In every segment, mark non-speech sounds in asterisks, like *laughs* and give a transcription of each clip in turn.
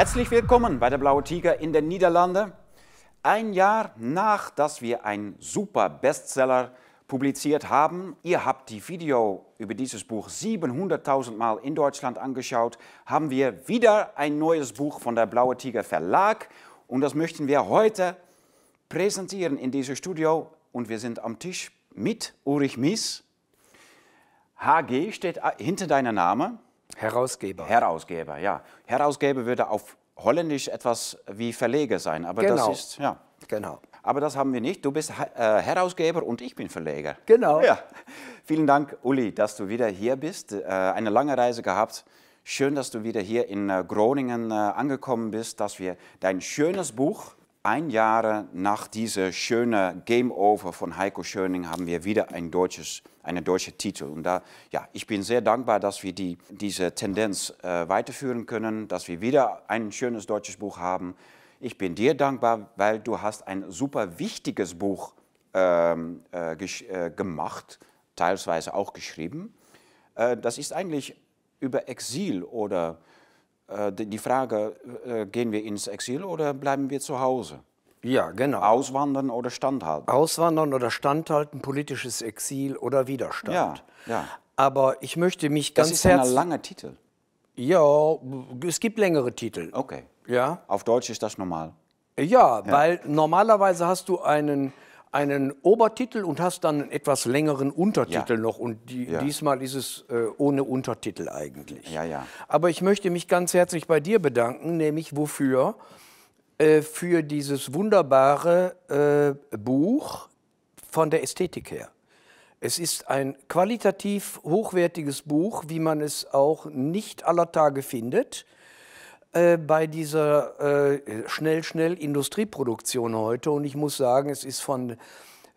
Herzlich willkommen bei der Blaue Tiger in den Niederlanden. Ein Jahr nach, dass wir einen super Bestseller publiziert haben. Ihr habt die Video über dieses Buch 700.000 Mal in Deutschland angeschaut. Haben wir wieder ein neues Buch von der Blaue Tiger Verlag und das möchten wir heute präsentieren in diesem Studio. Und wir sind am Tisch mit Ulrich Mies. HG steht hinter deinem Namen. Herausgeber. Herausgeber, ja. Herausgeber würde auf Holländisch etwas wie Verleger sein, aber Genau. das ist, ja. Genau. Aber das haben wir nicht. Du bist äh, Herausgeber und ich bin Verleger. Genau. Ja. *laughs* Vielen Dank, Uli, dass du wieder hier bist. Äh, eine lange Reise gehabt. Schön, dass du wieder hier in äh, Groningen äh, angekommen bist, dass wir dein schönes Buch, ein Jahr nach dieser schönen Game Over von Heiko Schöning, haben wir wieder ein deutsches, eine deutsche Titel. Und da, ja, ich bin sehr dankbar, dass wir die, diese Tendenz äh, weiterführen können, dass wir wieder ein schönes deutsches Buch haben. Ich bin dir dankbar, weil du hast ein super wichtiges Buch ähm, äh, äh, gemacht, teilweise auch geschrieben. Äh, das ist eigentlich über Exil oder äh, die die Frage, äh, gehen wir ins Exil oder bleiben wir zu Hause? Ja, genau. Auswandern oder standhalten? Auswandern oder Standhalten, politisches Exil oder Widerstand. Ja, ja. Aber ich möchte mich Das ganz ist ein herzlich. langer Titel. Ja, es gibt längere Titel. Okay. Ja. Auf Deutsch ist das normal. Ja, weil normalerweise hast du einen, einen Obertitel und hast dann einen etwas längeren Untertitel Ja. noch. Und die, Ja. diesmal ist es äh, ohne Untertitel eigentlich. Ja, ja. Aber ich möchte mich ganz herzlich bei dir bedanken, nämlich wofür? Äh, für dieses wunderbare äh, Buch von der Ästhetik her. Es ist ein qualitativ hochwertiges Buch, wie man es auch nicht aller Tage findet äh, bei dieser äh, schnell, schnell Industrieproduktion heute. Und ich muss sagen, es ist von,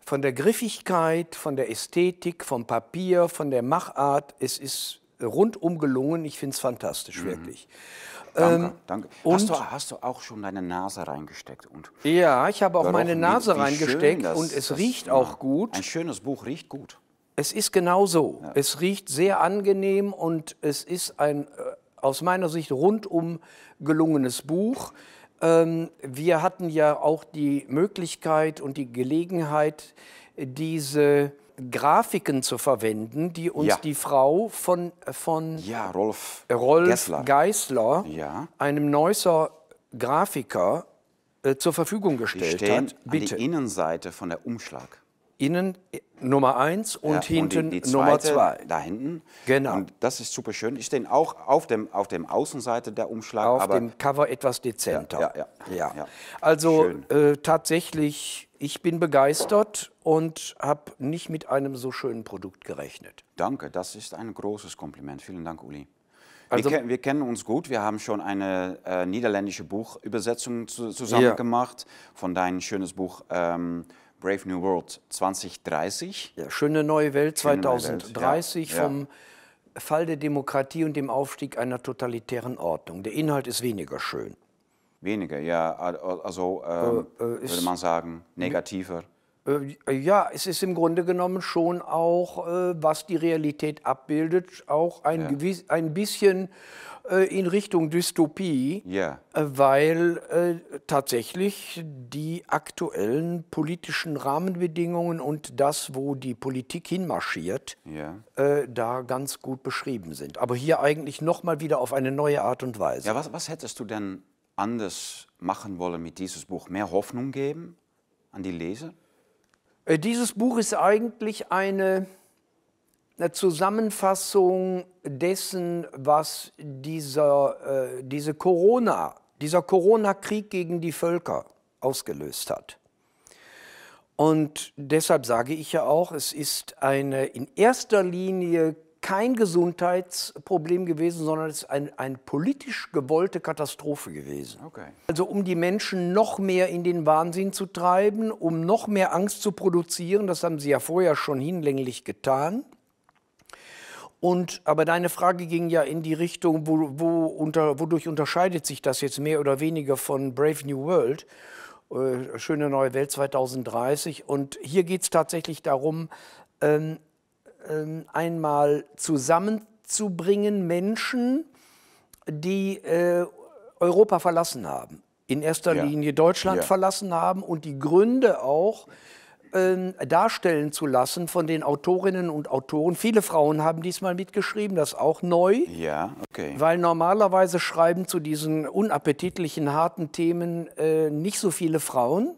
von der Griffigkeit, von der Ästhetik, vom Papier, von der Machart, es ist rundum gelungen. Ich finde es fantastisch, wirklich. Danke, danke. Hast, du, hast du auch schon deine Nase reingesteckt? Und Ja, ich habe auch meine Nase reingesteckt das- und es das- riecht ja. auch gut. Ein schönes Buch riecht gut. Es ist genau so. Es riecht sehr angenehm und es ist ein äh, aus meiner Sicht rundum gelungenes Buch. Ähm, wir hatten ja auch die Möglichkeit und die Gelegenheit, diese Grafiken zu verwenden, die uns Ja. die Frau von, von Ja, Rolf, Rolf Gessler. Geisler, Ja. einem Neusser Grafiker, äh, zur Verfügung Die gestellt stehen hat. an Bitte. die Innenseite von der Umschlag. Innen äh, Nummer eins und Ja, hinten die, die Nummer zweite zwei. Da hinten. Genau. Und das ist super schön. Die stehen auch auf dem, auf dem Außenseite der Umschlag. Auf aber dem Cover etwas dezenter. Ja, ja, ja. Ja. Also äh, tatsächlich, ich bin begeistert und habe nicht mit einem so schönen Produkt gerechnet. danke, das ist ein großes Kompliment. Vielen Dank, Uli. Also- wir, wir kennen uns gut. Wir haben schon eine äh, niederländische Buchübersetzung zu, zusammen Ja. gemacht von dein schönes Buch ähm, Brave New World 2030. Ja, schöne neue Welt Schöne neue Welt, 2030 ja. vom Fall der Demokratie und dem Aufstieg einer totalitären Ordnung. Der Inhalt ist weniger schön. Weniger, ja. Also ähm, würde man sagen, negativer. Äh, Ja, es ist im Grunde genommen schon auch, äh, was die Realität abbildet, auch ein, gewiss, ein bisschen äh, in Richtung Dystopie, Ja. äh, weil äh, tatsächlich die aktuellen politischen Rahmenbedingungen und das, wo die Politik hinmarschiert, Ja. äh, da ganz gut beschrieben sind. Aber hier eigentlich nochmal wieder auf eine neue Art und Weise. Ja, was, was hättest du denn anders machen wollen mit dieses Buch? Mehr Hoffnung geben an die Leser? Äh, Dieses Buch ist eigentlich eine, eine Zusammenfassung dessen, was dieser, äh, diese Corona, dieser Corona-Krieg gegen die Völker ausgelöst hat. Und deshalb sage ich ja auch, es ist eine in erster Linie kein Gesundheitsproblem gewesen, sondern es ist ein, eine politisch gewollte Katastrophe gewesen. Okay. Also um die Menschen noch mehr in den Wahnsinn zu treiben, um noch mehr Angst zu produzieren, das haben sie ja vorher schon hinlänglich getan. Und, aber deine Frage ging ja in die Richtung, wo, wo unter, wodurch unterscheidet sich das jetzt mehr oder weniger von Brave New World, äh, Schöne neue Welt 2030. Und hier geht es tatsächlich darum, ähm, einmal zusammenzubringen Menschen, die äh, Europa verlassen haben. In erster Ja. Linie Deutschland Ja. verlassen haben und die Gründe auch ähm, darstellen zu lassen von den Autorinnen und Autoren. Viele Frauen haben diesmal mitgeschrieben, das auch neu. Ja, okay. Weil normalerweise schreiben zu diesen unappetitlichen, harten Themen äh, nicht so viele Frauen.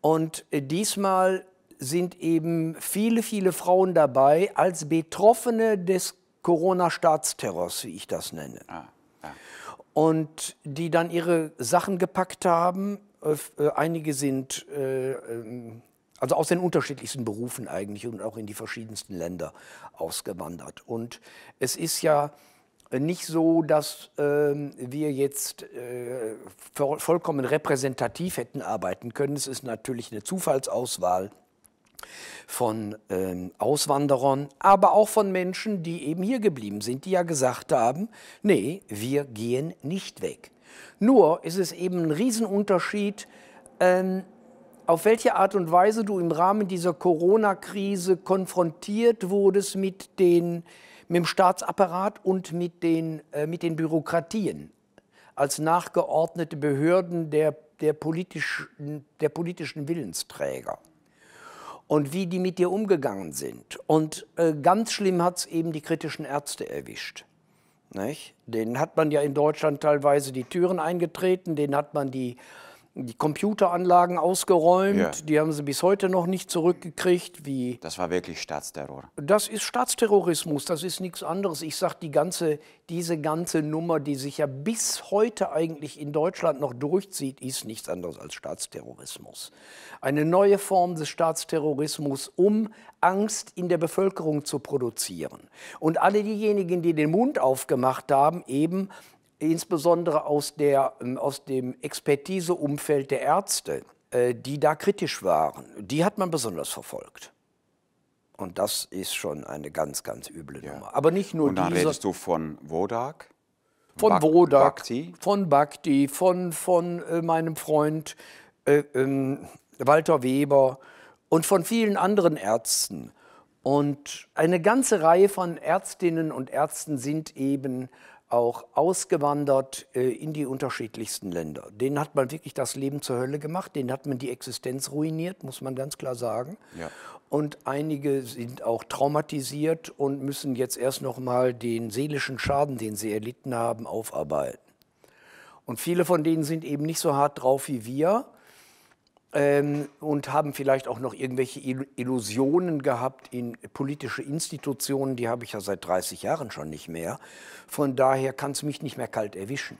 Und äh, diesmal sind eben viele, viele Frauen dabei als Betroffene des Corona-Staatsterrors, wie ich das nenne. Ah, ah. Und die dann ihre Sachen gepackt haben. Äh, äh, Einige sind äh, ähm, also aus den unterschiedlichsten Berufen eigentlich und auch in die verschiedensten Länder ausgewandert. Und es ist ja nicht so, dass ähm, wir jetzt äh, voll- vollkommen repräsentativ hätten arbeiten können. Es ist natürlich eine Zufallsauswahl von ähm, Auswanderern, aber auch von Menschen, die eben hier geblieben sind, die ja gesagt haben, nee, wir gehen nicht weg. Nur ist es eben ein Riesenunterschied, ähm, auf welche Art und Weise du im Rahmen dieser Corona-Krise konfrontiert wurdest mit, den, mit dem Staatsapparat und mit den, äh, mit den Bürokratien als nachgeordnete Behörden der, der, politischen, der politischen Willensträger und wie die mit dir umgegangen sind. Und äh, ganz schlimm hat es eben die kritischen Ärzte erwischt. Nicht? Denen hat man ja in Deutschland teilweise die Türen eingetreten, denen hat man die, die Computeranlagen ausgeräumt, Ja. die haben sie bis heute noch nicht zurückgekriegt, wie Das war wirklich Staatsterror. das ist Staatsterrorismus, das ist nichts anderes. Ich sage, die ganze, diese ganze Nummer, die sich ja bis heute eigentlich in Deutschland noch durchzieht, ist nichts anderes als Staatsterrorismus. Eine neue Form des Staatsterrorismus, um Angst in der Bevölkerung zu produzieren. Und alle diejenigen, die den Mund aufgemacht haben, eben insbesondere aus, der, ähm, aus dem Expertiseumfeld der Ärzte, äh, die da kritisch waren, die hat man besonders verfolgt. Und das ist schon eine ganz, ganz üble Nummer. Aber nicht nur Und dann dieser, redest du von Wodak? von Bak- Wodak, Bhakti? von Bhakti, von, von äh, meinem Freund äh, ähm, Walter Weber und von vielen anderen Ärzten. Und eine ganze Reihe von Ärztinnen und Ärzten sind eben auch ausgewandert äh, in die unterschiedlichsten Länder. Denen hat man wirklich das Leben zur Hölle gemacht, denen hat man die Existenz ruiniert, muss man ganz klar sagen. Ja. Und einige sind auch traumatisiert und müssen jetzt erst noch mal den seelischen Schaden, den sie erlitten haben, aufarbeiten. Und viele von denen sind eben nicht so hart drauf wie wir ähm, und haben vielleicht auch noch irgendwelche Il- Illusionen gehabt in politische Institutionen, die habe ich ja seit 30 Jahren schon nicht mehr. Von daher kann es mich nicht mehr kalt erwischen.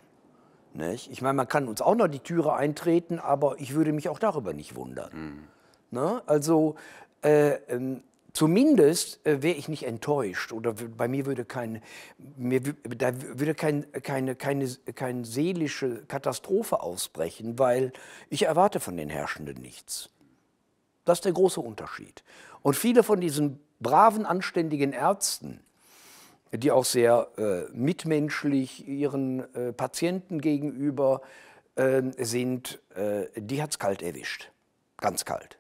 Nicht? Ich meine, man kann uns auch noch die Türe eintreten, aber ich würde mich auch darüber nicht wundern. Ne? Also äh, ähm, zumindest äh, wäre ich nicht enttäuscht oder bei mir würde kein, mir, da würde kein, keine, keine, keine seelische Katastrophe ausbrechen, weil ich erwarte von den Herrschenden nichts. Das ist der große Unterschied. Und viele von diesen braven, anständigen Ärzten, die auch sehr äh, mitmenschlich ihren äh, Patienten gegenüber äh, sind, äh, die hat es kalt erwischt. Ganz kalt.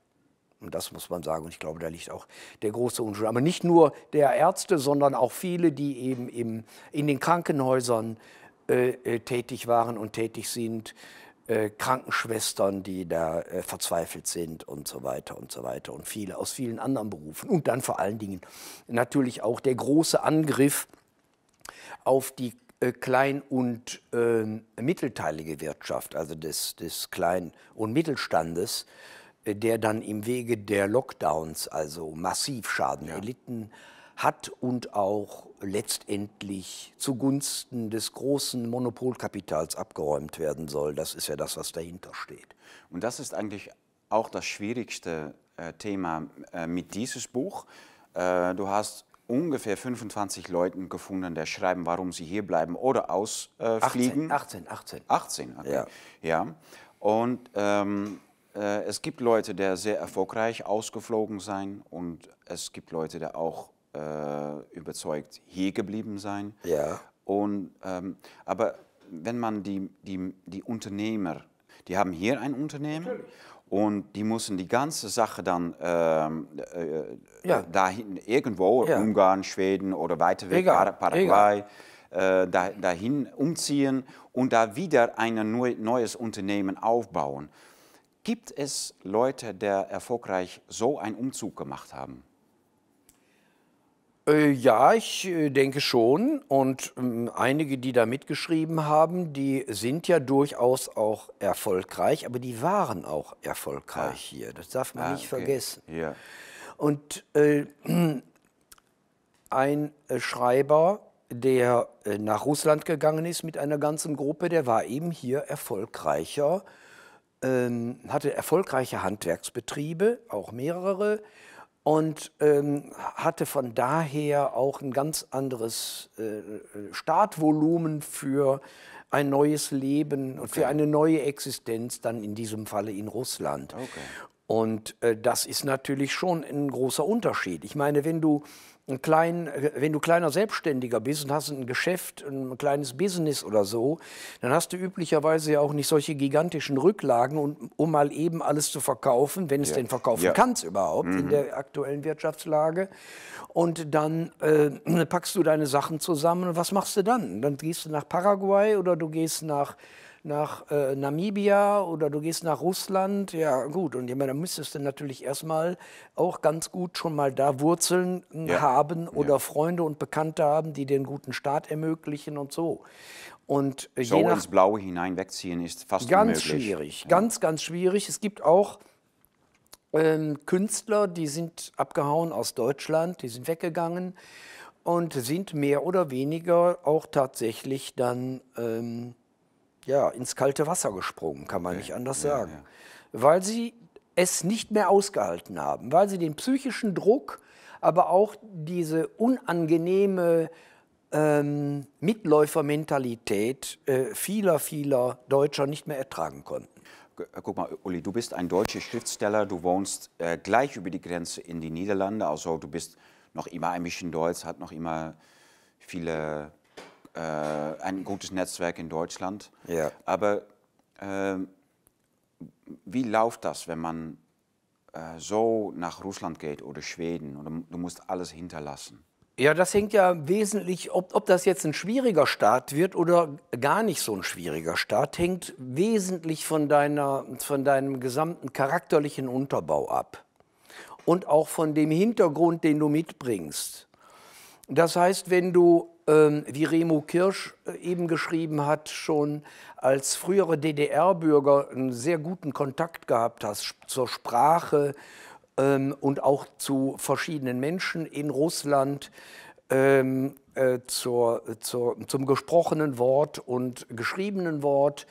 Und das muss man sagen. Und ich glaube, da liegt auch der große Unterschied. Aber nicht nur der Ärzte, sondern auch viele, die eben im, in den Krankenhäusern äh, äh, tätig waren und tätig sind. Äh, Krankenschwestern, die da äh, verzweifelt sind und so weiter und so weiter. Und viele aus vielen anderen Berufen. Und dann vor allen Dingen natürlich auch der große Angriff auf die klein- und ähm, mittelteilige Wirtschaft, also des, des Klein- und Mittelstandes, der dann im Wege der Lockdowns also massiv Schaden erlitten hat und auch letztendlich zugunsten des großen Monopolkapitals abgeräumt werden soll. Das ist ja das, was dahinter steht. Und das ist eigentlich auch das schwierigste äh, Thema äh, mit dieses Buch. Äh, du hast ungefähr 25 Leuten gefunden, die schreiben, warum sie hier bleiben oder ausfliegen. 18, 18, 18. 18, okay. Ja. Ja. Und ähm, äh, es gibt Leute, die sehr erfolgreich ausgeflogen sind und es gibt Leute, die auch äh, überzeugt hier geblieben sein. Ja. Und, ähm, aber wenn man die, die, die Unternehmer, die haben hier ein Unternehmen und die müssen die ganze Sache dann ähm, äh, Ja. dahin irgendwo, Ja. Ungarn, Schweden oder weiter weg, Egal, Par- Paraguay, äh, da, dahin umziehen und da wieder ein neu, neues Unternehmen aufbauen. Gibt es Leute, die erfolgreich so einen Umzug gemacht haben? Äh, ja, ich äh, denke schon. Und ähm, einige, die da mitgeschrieben haben, die sind ja durchaus auch erfolgreich, aber die waren auch erfolgreich ah. hier. Das darf man ah, nicht okay. vergessen. Ja. Und äh, *clears throat* ein äh, Schreiber, der nach Russland gegangen ist mit einer ganzen Gruppe, der war eben hier erfolgreicher, ähm, hatte erfolgreiche Handwerksbetriebe, auch mehrere und ähm, hatte von daher auch ein ganz anderes äh, Startvolumen für ein neues Leben und für eine neue Existenz, dann in diesem Falle in Russland. Okay. Und äh, das ist natürlich schon ein großer Unterschied. Ich meine, wenn du ein klein, wenn du kleiner Selbstständiger bist und hast ein Geschäft, ein kleines Business oder so, dann hast du üblicherweise ja auch nicht solche gigantischen Rücklagen, um, um mal eben alles zu verkaufen, wenn es ja. denn verkaufen ja. kannst überhaupt mhm. in der aktuellen Wirtschaftslage. Und dann äh, *clears throat* packst du deine Sachen zusammen und was machst du dann? Dann gehst du nach Paraguay oder du gehst nach nach äh, Namibia oder du gehst nach Russland, ja gut, und ich meine, da müsstest du natürlich erstmal auch ganz gut schon mal da Wurzeln ja. haben oder ja. Freunde und Bekannte haben, die den guten Start ermöglichen und so. Und äh, so nach, ins Blaue hinein wegziehen ist fast ganz unmöglich. schwierig, ja. ganz, ganz schwierig. Es gibt auch ähm, Künstler, die sind abgehauen aus Deutschland, die sind weggegangen und sind mehr oder weniger auch tatsächlich dann ähm, ja, ins kalte Wasser gesprungen, kann man okay. nicht anders ja, sagen. Ja. Weil sie es nicht mehr ausgehalten haben, weil sie den psychischen Druck, aber auch diese unangenehme ähm, Mitläufermentalität äh, vieler, vieler Deutscher nicht mehr ertragen konnten. Äh, guck mal, Uli, du bist ein deutscher Schriftsteller, du wohnst äh, gleich über die Grenze in die Niederlande, also du bist noch immer ein bisschen deutsch, hat noch immer viele äh, ein gutes Netzwerk in Deutschland. Ja. Aber äh, wie läuft das, wenn man äh, so nach Russland geht oder Schweden und du musst alles hinterlassen? Ja, das hängt ja wesentlich, ob, ob das jetzt ein schwieriger Start wird oder gar nicht so ein schwieriger Start, hängt wesentlich von, deiner, von deinem gesamten charakterlichen Unterbau ab. Und auch von dem Hintergrund, den du mitbringst. Das heißt, wenn du wie Remo Kirsch äh, eben geschrieben hat, schon als frühere DDR-Bürger einen sehr guten Kontakt gehabt hast zur Sprache ähm, und auch zu verschiedenen Menschen in Russland, ähm, äh, zur, zur, zum gesprochenen Wort und geschriebenen Wort.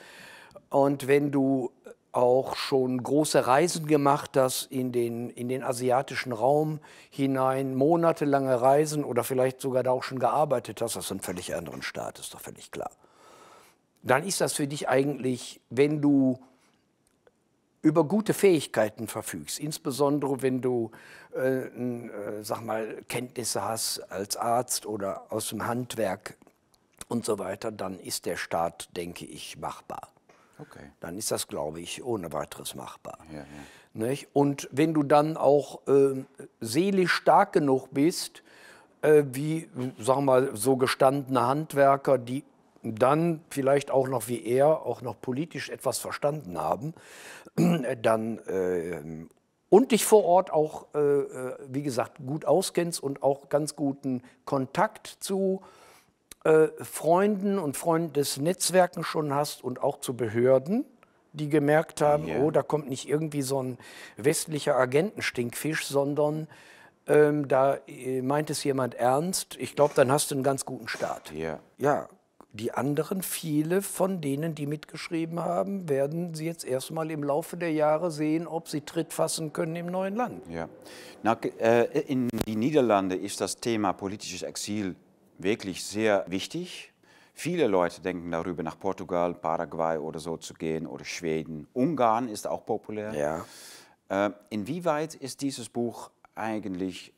Und wenn du auch schon große Reisen gemacht hast in den, in den asiatischen Raum hinein, monatelange Reisen oder vielleicht sogar da auch schon gearbeitet hast, das ist ein völlig anderen Staat, ist doch völlig klar. Dann ist das für dich eigentlich, wenn du über gute Fähigkeiten verfügst, insbesondere wenn du äh, äh, sag mal, Kenntnisse hast als Arzt oder aus dem Handwerk und so weiter, dann ist der Staat, denke ich, machbar. Okay. Dann ist das, glaube ich, ohne weiteres machbar. Ja, ja. Und wenn du dann auch äh, seelisch stark genug bist, äh, wie, sagen wir mal, so gestandene Handwerker, die dann vielleicht auch noch wie er auch noch politisch etwas verstanden haben, *clears throat* dann äh, und dich vor Ort auch, äh, äh, wie gesagt, gut auskennst und auch ganz guten Kontakt zu äh, Freunden und Freundesnetzwerken schon hast und auch zu Behörden, die gemerkt haben, yeah. oh, da kommt nicht irgendwie so ein westlicher Agentenstinkfisch, sondern ähm, da äh, meint es jemand ernst. Ich glaube, dann hast du einen ganz guten Start. Yeah. Ja, die anderen, viele von denen, die mitgeschrieben haben, werden sie jetzt erstmal im Laufe der Jahre sehen, ob sie Tritt fassen können im neuen Land. Ja. Na, äh, in die Niederlande ist das Thema politisches Exil wirklich sehr wichtig. Viele Leute denken darüber, nach Portugal, Paraguay oder so zu gehen oder Schweden. Ungarn ist auch populär. Ja. Äh, inwieweit ist dieses Buch eigentlich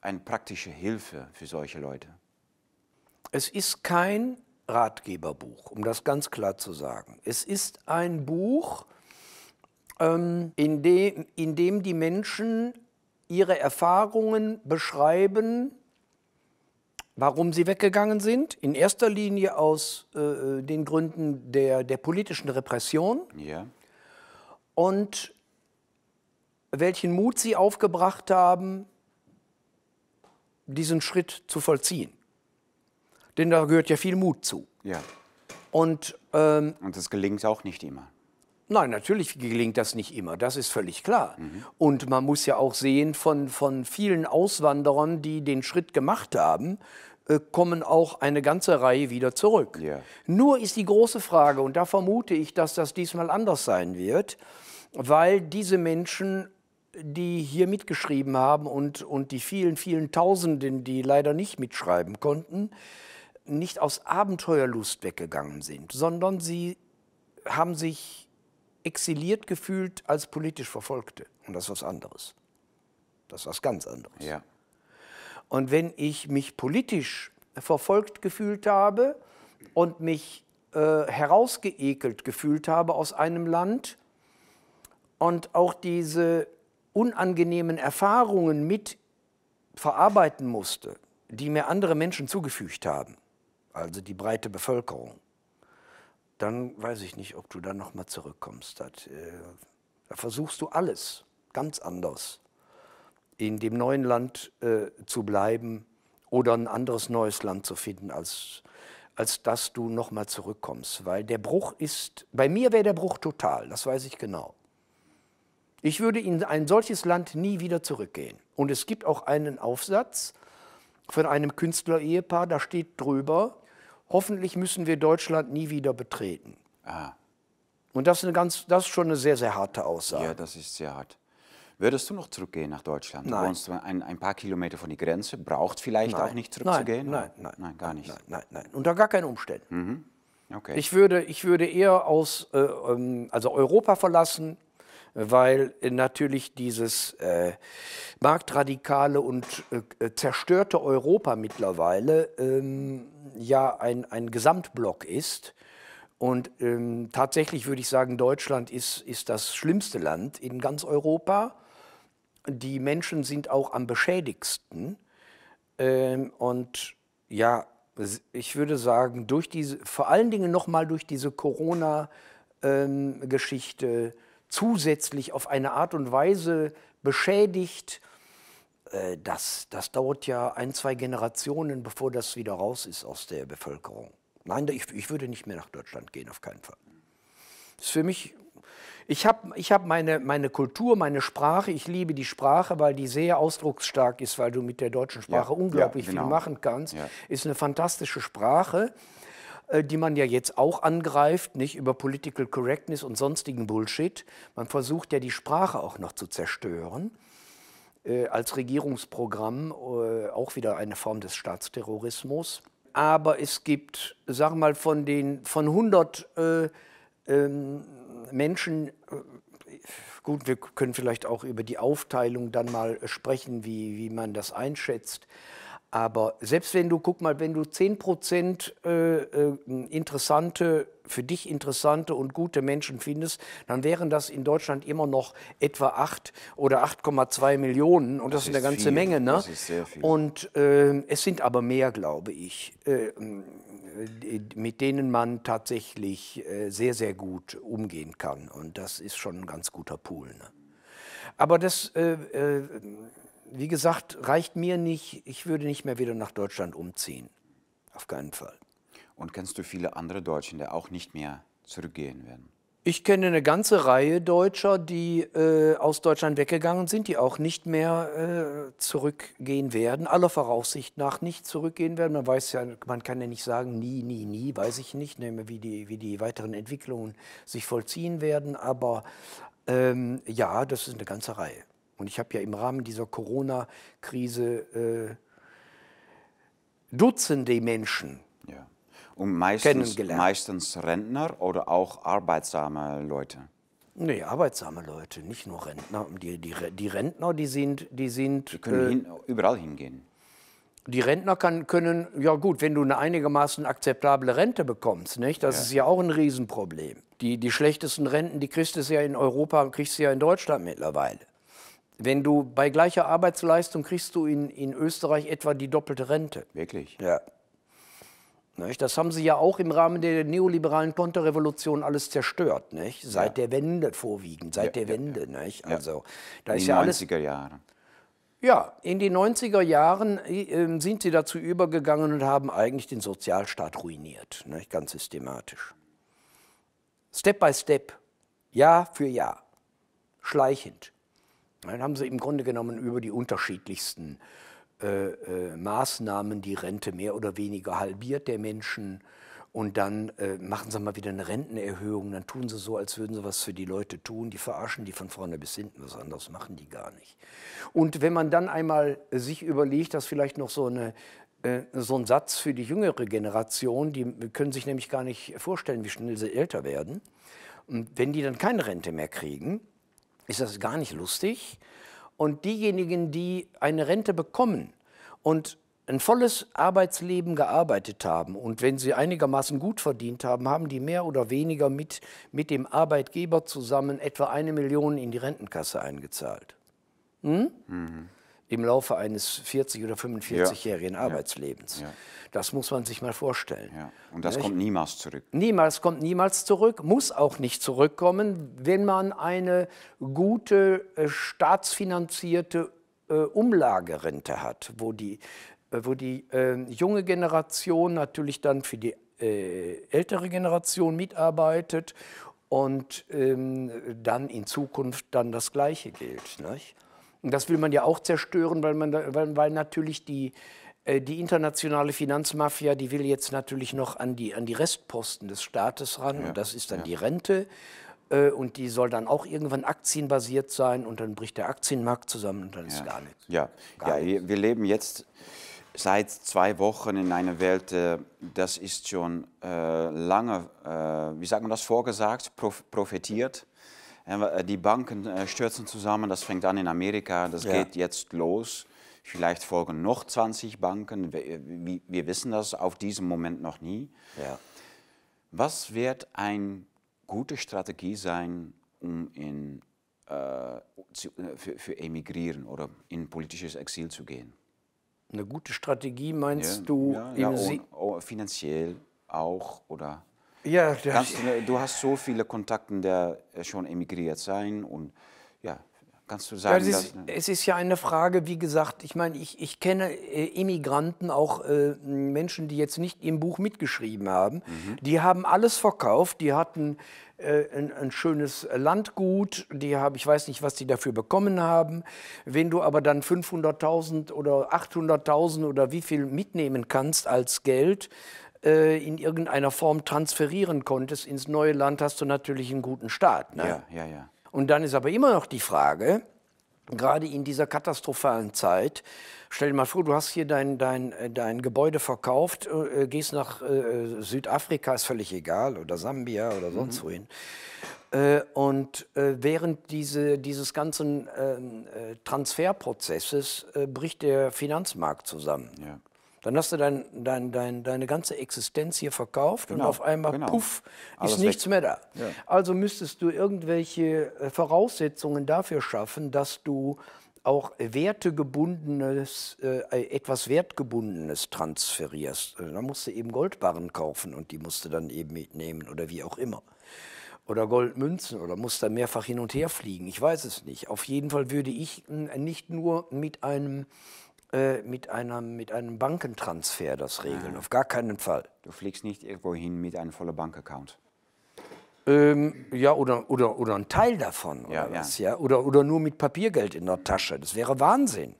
eine praktische Hilfe für solche Leute? Es ist kein Ratgeberbuch, um das ganz klar zu sagen. Es ist ein Buch, ähm, in, dem, in dem die Menschen ihre Erfahrungen beschreiben, warum sie weggegangen sind. In erster Linie aus äh, den Gründen der, der politischen Repression Ja. und welchen Mut sie aufgebracht haben, diesen Schritt zu vollziehen. Denn da gehört ja viel Mut zu. Ja. Und ähm, Und das gelingt auch nicht immer. Nein, natürlich gelingt das nicht immer, das ist völlig klar. Und man muss ja auch sehen, von, von vielen Auswanderern, die den Schritt gemacht haben, äh, kommen auch eine ganze Reihe wieder zurück. Ja. Nur ist die große Frage, und da vermute ich, dass das diesmal anders sein wird, weil diese Menschen, die hier mitgeschrieben haben und, und die vielen, vielen Tausenden, die leider nicht mitschreiben konnten, nicht aus Abenteuerlust weggegangen sind, sondern sie haben sich exiliert gefühlt als politisch Verfolgte. Und das ist was anderes. Das ist was ganz anderes. Ja. Und wenn ich mich politisch verfolgt gefühlt habe und mich äh, herausgeekelt gefühlt habe aus einem Land und auch diese unangenehmen Erfahrungen mit verarbeiten musste, die mir andere Menschen zugefügt haben, also die breite Bevölkerung, dann weiß ich nicht, ob du dann nochmal zurückkommst. Äh, da versuchst du alles ganz anders in dem neuen Land äh, zu bleiben oder ein anderes neues Land zu finden, als, als dass du nochmal zurückkommst. Weil der Bruch ist, bei mir wäre der Bruch total, das weiß ich genau. Ich würde in ein solches Land nie wieder zurückgehen. Und es gibt auch einen Aufsatz von einem Künstler-Ehepaar, da steht drüber, hoffentlich müssen wir Deutschland nie wieder betreten. Ah, Und das ist, eine ganz, das ist schon eine sehr, sehr harte Aussage. ja, das ist sehr hart. Würdest du noch zurückgehen nach Deutschland? Du Nein. wohnst ein, ein paar Kilometer von der Grenze, braucht vielleicht auch nicht zurückzugehen? Nein, nein, nein, nein, gar nicht. Nein, nein, nein. Unter gar keinen Umständen. Okay. Ich würde, ich würde eher aus, äh, ähm, also Europa verlassen, weil natürlich dieses äh, marktradikale und äh, äh, zerstörte Europa mittlerweile ähm, ja ein, ein Gesamtblock ist. Und ähm, tatsächlich würde ich sagen, Deutschland ist, ist das schlimmste Land in ganz Europa. Die Menschen sind auch am beschädigsten. Ähm, und ja, ich würde sagen, durch diese, vor allen Dingen nochmal durch diese Corona-Geschichte zusätzlich auf eine Art und Weise beschädigt, äh, das, das dauert ja ein, zwei Generationen, bevor das wieder raus ist aus der Bevölkerung. Nein, ich, ich würde nicht mehr nach Deutschland gehen, auf keinen Fall. Das ist für mich, ich habe ich hab meine, meine Kultur, meine Sprache, ich liebe die Sprache, weil die sehr ausdrucksstark ist, weil du mit der deutschen Sprache Ja, unglaublich ja, genau. viel machen kannst. Ja. Ist eine fantastische Sprache, äh, die man ja jetzt auch angreift, nicht über Political Correctness und sonstigen Bullshit. Man versucht ja die Sprache auch noch zu zerstören äh, als Regierungsprogramm äh, auch wieder eine Form des Staatsterrorismus. Aber es gibt, wir mal, von den von 100 äh, ähm, Menschen, äh, gut, wir können vielleicht auch über die Aufteilung dann mal sprechen, wie, wie man das einschätzt. Aber selbst wenn du, guck mal, wenn du 10 Prozent äh, äh, interessante, für dich interessante und gute Menschen findest, dann wären das in Deutschland immer noch etwa 8 oder 8,2 Millionen. Und das, Das ist eine ganze viel. Menge. Ne? Das ist sehr viel. Und ähm, es sind aber mehr, glaube ich, äh, die- mit denen man tatsächlich äh, sehr, sehr gut umgehen kann. Und das ist schon ein ganz guter Pool. Ne? Aber das, äh, äh, wie gesagt, reicht mir nicht. Ich würde nicht mehr wieder nach Deutschland umziehen. Auf keinen Fall. Und kennst du viele andere Deutschen, die auch nicht mehr zurückgehen werden? Ich kenne eine ganze Reihe Deutscher, die äh, aus Deutschland weggegangen sind, die auch nicht mehr äh, zurückgehen werden, aller Voraussicht nach nicht zurückgehen werden. Man weiß ja, man kann ja nicht sagen, nie, nie, nie, weiß ich nicht, ne, wie die, wie die weiteren Entwicklungen sich vollziehen werden. Aber ähm, ja, das ist eine ganze Reihe. Und ich habe ja im Rahmen dieser Corona-Krise äh, Dutzende Menschen Ja. Und meistens, Kennengelernt. meistens Rentner oder auch arbeitsame Leute. Nee, arbeitsame Leute, nicht nur Rentner. Die, die, die Rentner, die sind, die sind, Die können äh, hin, überall hingehen. die Rentner kann, können, ja gut, wenn du eine einigermaßen akzeptable Rente bekommst, nicht? Das ist ja auch ein Riesenproblem. Die, die schlechtesten Renten, die kriegst du ja in Europa und kriegst du ja in Deutschland mittlerweile. Wenn du bei gleicher Arbeitsleistung kriegst du in, in Österreich etwa die doppelte Rente. Wirklich? Ja. Nicht? Das haben sie ja auch im Rahmen der neoliberalen Konterrevolution alles zerstört, nicht? Seit der Wende vorwiegend, seit Ja, der ja, Wende. Nicht? Ja. Also, da In ist den ja alles 90er Jahren. ja, in den 90er Jahren äh, sind sie dazu übergegangen und haben eigentlich den Sozialstaat ruiniert, ne, ganz systematisch. Step by Step, Jahr für Jahr, schleichend. Dann haben sie im Grunde genommen über die unterschiedlichsten äh, äh, Maßnahmen die Rente mehr oder weniger halbiert der Menschen. Und dann äh, machen sie mal wieder eine Rentenerhöhung. Dann tun sie so, als würden sie was für die Leute tun. Die verarschen die von vorne bis hinten. Was anderes machen die gar nicht. Und wenn man dann einmal sich überlegt, dass vielleicht noch so, eine, äh, so ein Satz für die jüngere Generation, die können sich nämlich gar nicht vorstellen, wie schnell sie älter werden. Und wenn die dann keine Rente mehr kriegen, ist das gar nicht lustig. Und diejenigen, die eine Rente bekommen und ein volles Arbeitsleben gearbeitet haben und wenn sie einigermaßen gut verdient haben, haben die mehr oder weniger mit, mit dem Arbeitgeber zusammen etwa eine Million in die Rentenkasse eingezahlt. Hm? Im Laufe eines 40- oder 45-jährigen Arbeitslebens. Ja. Das muss man sich mal vorstellen. Ja. Und das kommt niemals zurück. Niemals kommt niemals zurück, muss auch nicht zurückkommen, wenn man eine gute, äh, staatsfinanzierte äh, Umlagerente hat, wo die, äh, wo die äh, junge Generation natürlich dann für die äh, ältere Generation mitarbeitet und ähm, dann in Zukunft dann das Gleiche gilt. Nicht? Und das will man ja auch zerstören, weil, man da, weil, weil natürlich die, äh, die internationale Finanzmafia, die will jetzt natürlich noch an die, an die Restposten des Staates ran. und das ist dann die Rente. Äh, Und die soll dann auch irgendwann aktienbasiert sein. Und dann bricht der Aktienmarkt zusammen und dann ist gar nichts. Ja, ja wir wir leben jetzt seit zwei Wochen in einer Welt, äh, das ist schon äh, lange, wie sagt man das, vorgesagt, prof prophetiert. Äh, Die Banken äh, stürzen zusammen, das fängt an in Amerika, das Ja. geht jetzt los. Vielleicht folgen noch 20 Banken, wir, wir- wissen das auf diesem Moment noch nie. Ja. Was wird eine gute Strategie sein, um in, äh, zu, äh, für, für Emigrieren oder in politisches Exil zu gehen? Eine gute Strategie meinst du ja, im ja, und, oh, finanziell auch oder Ja, das, du, du hast so viele Kontakte, die schon emigriert sein und ja, kannst du Ja, sagen, es, ist, dass, es ist ja eine Frage, wie gesagt, ich meine, ich, ich kenne äh, Immigranten, auch äh, Menschen, die jetzt nicht im Buch mitgeschrieben haben, die haben alles verkauft, die hatten äh, ein, ein schönes Landgut, die haben, ich weiß nicht, was die dafür bekommen haben. Wenn du aber dann 500.000 oder 800.000 oder wie viel mitnehmen kannst als Geld, äh, in irgendeiner Form transferieren konntest ins neue Land, hast du natürlich einen guten Start. Ne? ja, ja, ja. Und dann ist aber immer noch die Frage, gerade in dieser katastrophalen Zeit, stell dir mal vor, du hast hier dein, dein, äh, dein Gebäude verkauft, äh, gehst nach äh, Südafrika, ist völlig egal, oder Sambia oder sonst wohin. Äh, und äh, während diese, dieses ganzen ähm, äh, Transferprozesses bricht der Finanzmarkt zusammen. Ja. Dann hast du dein, dein, dein, deine ganze Existenz hier verkauft und Genau, auf einmal, genau. puff, Alles ist nichts weg. mehr da. Also müsstest du irgendwelche äh, Voraussetzungen dafür schaffen, dass du auch wertegebundenes, äh, etwas Wertgebundenes transferierst. Äh, Da musst du eben Goldbarren kaufen und die musst du dann eben mitnehmen oder wie auch immer. Oder Goldmünzen oder musst da mehrfach hin und her fliegen. Ich weiß es nicht. Auf jeden Fall würde ich nicht nur mit einem, äh, mit einem, mit einem Bankentransfer das regeln. Auf gar keinen Fall. Du fliegst nicht irgendwo hin mit einem vollen Bankaccount. Ähm, ja, oder, oder, oder ein Teil davon oder Ja, ja. was, ja. Oder, oder nur mit Papiergeld in der Tasche. Das wäre Wahnsinn.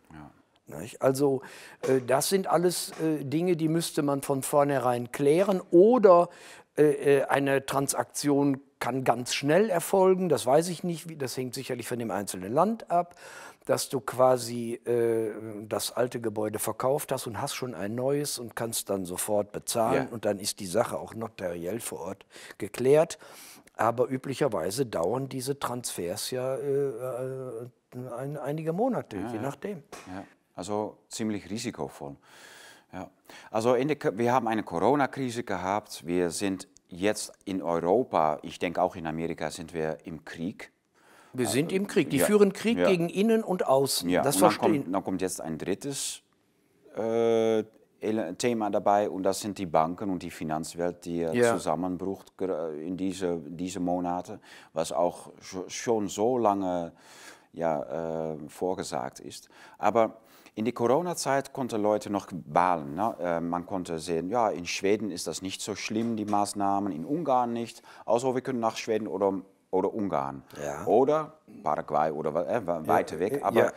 Nicht? Also äh, das sind alles äh, Dinge, die müsste man von vornherein klären. Oder äh, äh, eine Transaktion kann ganz schnell erfolgen. Das weiß ich nicht. Das hängt sicherlich von dem einzelnen Land ab. Dass du quasi äh, das alte Gebäude verkauft hast und hast schon ein neues und kannst dann sofort bezahlen. Ja. Und dann ist die Sache auch notariell vor Ort geklärt. Aber üblicherweise dauern diese Transfers ja äh, äh, ein, einige Monate, je nachdem. Ja, also ziemlich risikovoll. Ja. Also der, wir haben eine Corona-Krise gehabt. Wir sind jetzt in Europa, ich denke auch in Amerika, sind wir im Krieg. Wir sind im Krieg. Die ja. führen Krieg ja. gegen innen und außen. Ja. Das und dann kommt, dann kommt jetzt ein drittes äh, Thema dabei und das sind die Banken und die Finanzwelt, die ja. zusammenbrucht in diese, diese Monate, was auch schon so lange ja, äh, vorgesagt ist. Aber in der Corona-Zeit konnten Leute noch balen. Ne? Äh, man konnte sehen, ja, in Schweden ist das nicht so schlimm, die Maßnahmen, in Ungarn nicht. Also wir können nach Schweden oder, oder Ungarn. Ja. Oder Paraguay oder äh, weiter weg. Aber ja.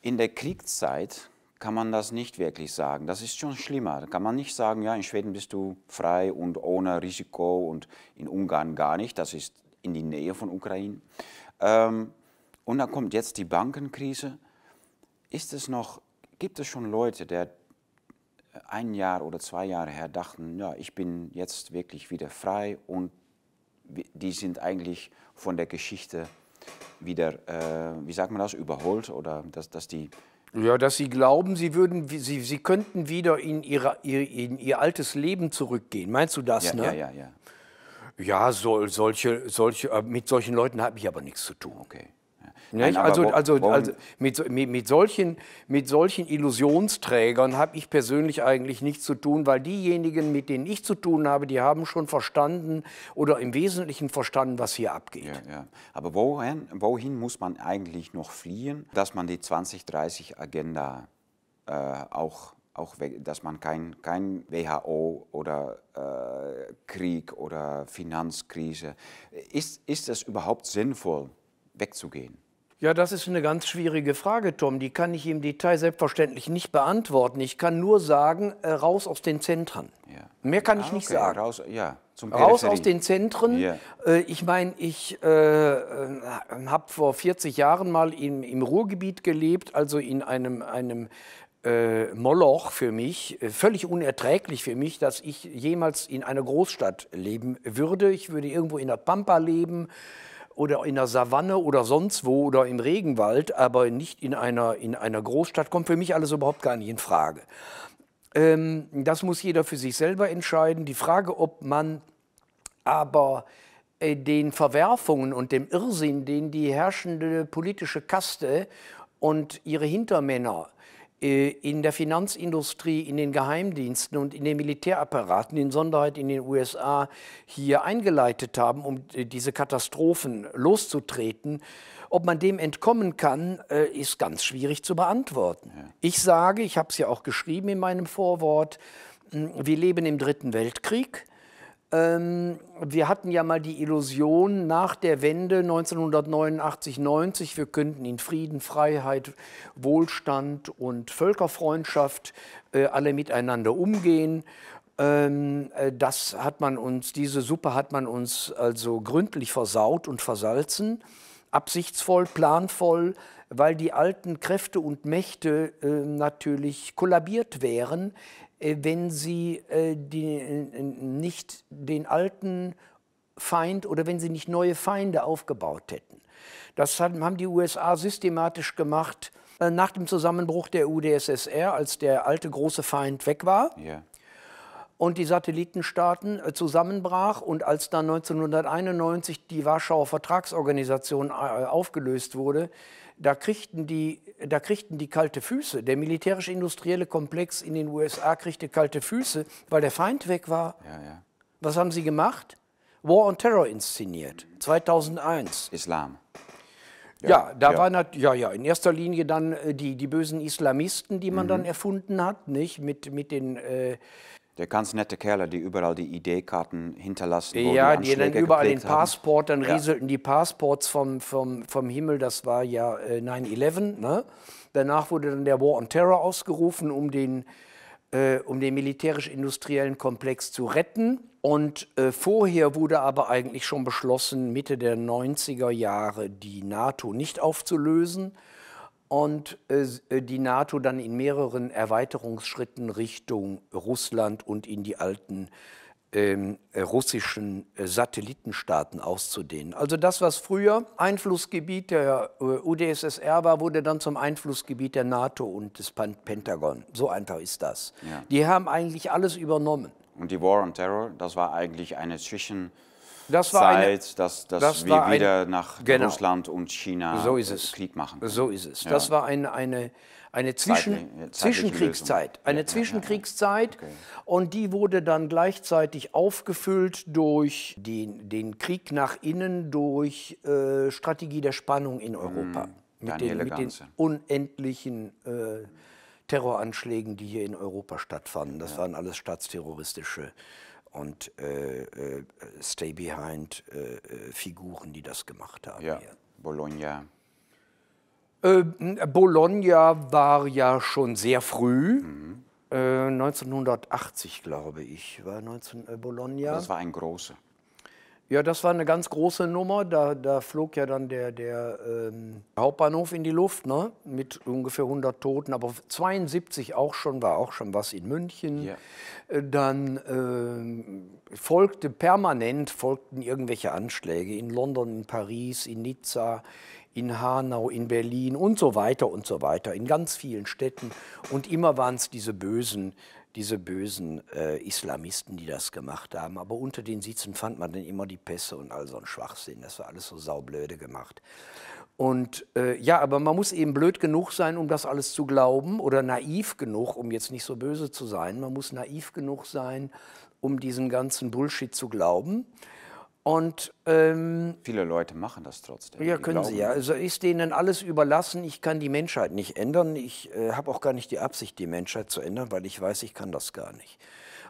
in der Kriegszeit kann man das nicht wirklich sagen. Das ist schon schlimmer. Da kann man nicht sagen, ja, in Schweden bist du frei und ohne Risiko und in Ungarn gar nicht. Das ist in die Nähe von Ukraine. Ähm, und dann kommt jetzt die Bankenkrise. Ist es noch, gibt es schon Leute, die ein Jahr oder zwei Jahre her dachten, ja, ich bin jetzt wirklich wieder frei und die sind eigentlich von der Geschichte wieder, äh, wie sagt man das, überholt oder dass, dass die ja, dass Sie glauben, Sie, würden, Sie, Sie könnten wieder in, ihre, in Ihr altes Leben zurückgehen. Meinst du das? Ja, ne? ja, ja. Ja, ja so, solche, solche, äh, mit solchen Leuten habe ich aber nichts zu tun. Okay. Nein, also, also, also mit, mit, mit, solchen, mit solchen Illusionsträgern habe ich persönlich eigentlich nichts zu tun, weil diejenigen, mit denen ich zu tun habe, die haben schon verstanden oder im Wesentlichen verstanden, was hier abgeht. Ja, ja. Aber wohin, wohin muss man eigentlich noch fliehen, dass man die 2030-Agenda äh, auch auch dass man kein, kein WHO oder äh, Krieg oder Finanzkrise, ist, ist es überhaupt sinnvoll, wegzugehen? Ja, das ist eine ganz schwierige Frage, Tom. Die kann ich im Detail selbstverständlich nicht beantworten. Ich kann nur sagen, äh, raus aus den Zentren. Ja. Mehr kann ich ah, nicht sagen. Raus, ja, raus aus den Zentren. Ja. Äh, ich meine, ich äh, äh habe vor 40 Jahren mal im, im Ruhrgebiet gelebt, also in einem, einem äh, Moloch für mich, äh, völlig unerträglich für mich, dass ich jemals in einer Großstadt leben würde. Ich würde irgendwo in der Pampa leben oder in der Savanne oder sonst wo oder im Regenwald, aber nicht in einer, in einer Großstadt, kommt für mich alles überhaupt gar nicht in Frage. Ähm, das muss jeder für sich selber entscheiden. Die Frage, ob man aber äh, den Verwerfungen und dem Irrsinn, den die herrschende politische Kaste und ihre Hintermänner in der Finanzindustrie, in den Geheimdiensten und in den Militärapparaten, in Sonderheit in den USA, hier eingeleitet haben, um äh, diese Katastrophen loszutreten. Ob man dem entkommen kann, äh, ist ganz schwierig zu beantworten. Ich sage, ich habe es ja auch geschrieben in meinem Vorwort, hm, wir leben im Dritten Weltkrieg. Ähm, wir hatten ja mal die Illusion nach der Wende 1989, 90, wir könnten in Frieden, Freiheit, Wohlstand und Völkerfreundschaft äh, alle miteinander umgehen. Ähm, äh, das hat man uns, diese Suppe hat man uns also gründlich versaut und versalzen, absichtsvoll, planvoll, weil die alten Kräfte und Mächte äh, natürlich kollabiert wären, wenn sie äh, die, äh, nicht den alten Feind oder wenn sie nicht neue Feinde aufgebaut hätten. Das haben die USA systematisch gemacht nach dem Zusammenbruch der UdSSR, als der alte große Feind weg war. Yeah. Und die Satellitenstaaten zusammenbrach und als dann 1991 die Warschauer Vertragsorganisation aufgelöst wurde, da kriegten, die, da kriegten die kalte Füße. Der militärisch-industrielle Komplex in den USA kriegte kalte Füße, weil der Feind weg war. Ja, ja. Was haben sie gemacht? War on Terror inszeniert, 2001. Islam. Ja, ja da ja. waren ja, ja, in erster Linie dann äh, die, die bösen Islamisten, die man mhm. dann erfunden hat, nicht? Mit, mit den äh, der ganz nette Kerle, die überall die ID-Karten hinterlassen. Ja, die, die dann überall den Passport, dann ja. rieselten die Passports vom, vom, vom Himmel, das war ja äh, 9-11. Ne? Danach wurde dann der War on Terror ausgerufen, um den, äh, um den militärisch-industriellen Komplex zu retten. Und äh, vorher wurde aber eigentlich schon beschlossen, Mitte der 90er Jahre die NATO nicht aufzulösen und äh, äh, die NATO dann in mehreren Erweiterungsschritten Richtung Russland und in die alten ähm, russischen äh, Satellitenstaaten auszudehnen. Also das, was früher Einflussgebiet der UdSSR war, wurde dann zum Einflussgebiet der NATO und des Pentagon. So einfach ist das. Ja. Die haben eigentlich alles übernommen. Und die War on Terror, das war eigentlich eine Zwischen Das war eine- Zeit, dass, dass das wir war ein- wieder nach genau. Russland und China So ist äh, es. Krieg machen. können. So ist es. Ja. Das war eine, eine, eine Zwischen, Zeitli- zeitliche Zwischenkriegszeit. Lösung. Eine Ja, ja, ja, ja. Zwischenkriegszeit. Okay. Und die wurde dann gleichzeitig aufgefüllt durch den, den Krieg nach innen, durch äh, Strategie der Spannung in Europa. mit, Daniele den, mit den unendlichen äh, Terroranschlägen, die hier in Europa stattfanden. Das waren alles staatsterroristische und äh, äh, Stay-Behind-Figuren, die das gemacht haben. Ja, hier. Bologna. Äh, Bologna war ja schon sehr früh, äh, 1980 glaube ich, war 19 äh, Bologna. Das war ein großer. Ja, das war eine ganz große Nummer. Da, da flog ja dann der, der ähm, Hauptbahnhof in die Luft, ne? mit ungefähr 100 Toten. Aber 72 auch schon, war auch schon was in München. Ja. Äh, Dann ähm, folgte permanent folgten irgendwelche Anschläge in London, in Paris, in Nizza, in Hanau, in Berlin und so weiter und so weiter, in ganz vielen Städten. Und immer waren es diese bösen, diese bösen äh, Islamisten, die das gemacht haben. Aber unter den Sitzen fand man dann immer die Pässe und all so ein Schwachsinn. Das war alles so saublöde gemacht. Und äh, ja, aber man muss eben blöd genug sein, um das alles zu glauben oder naiv genug, um jetzt nicht so böse zu sein. Man muss naiv genug sein, um diesen ganzen Bullshit zu glauben. Und ähm, Viele Leute machen das trotzdem. ja, Die können Sie ja. Also ist denen alles überlassen. Ich kann die Menschheit nicht ändern. Ich äh, habe auch gar nicht die Absicht, die Menschheit zu ändern, weil ich weiß, ich kann das gar nicht.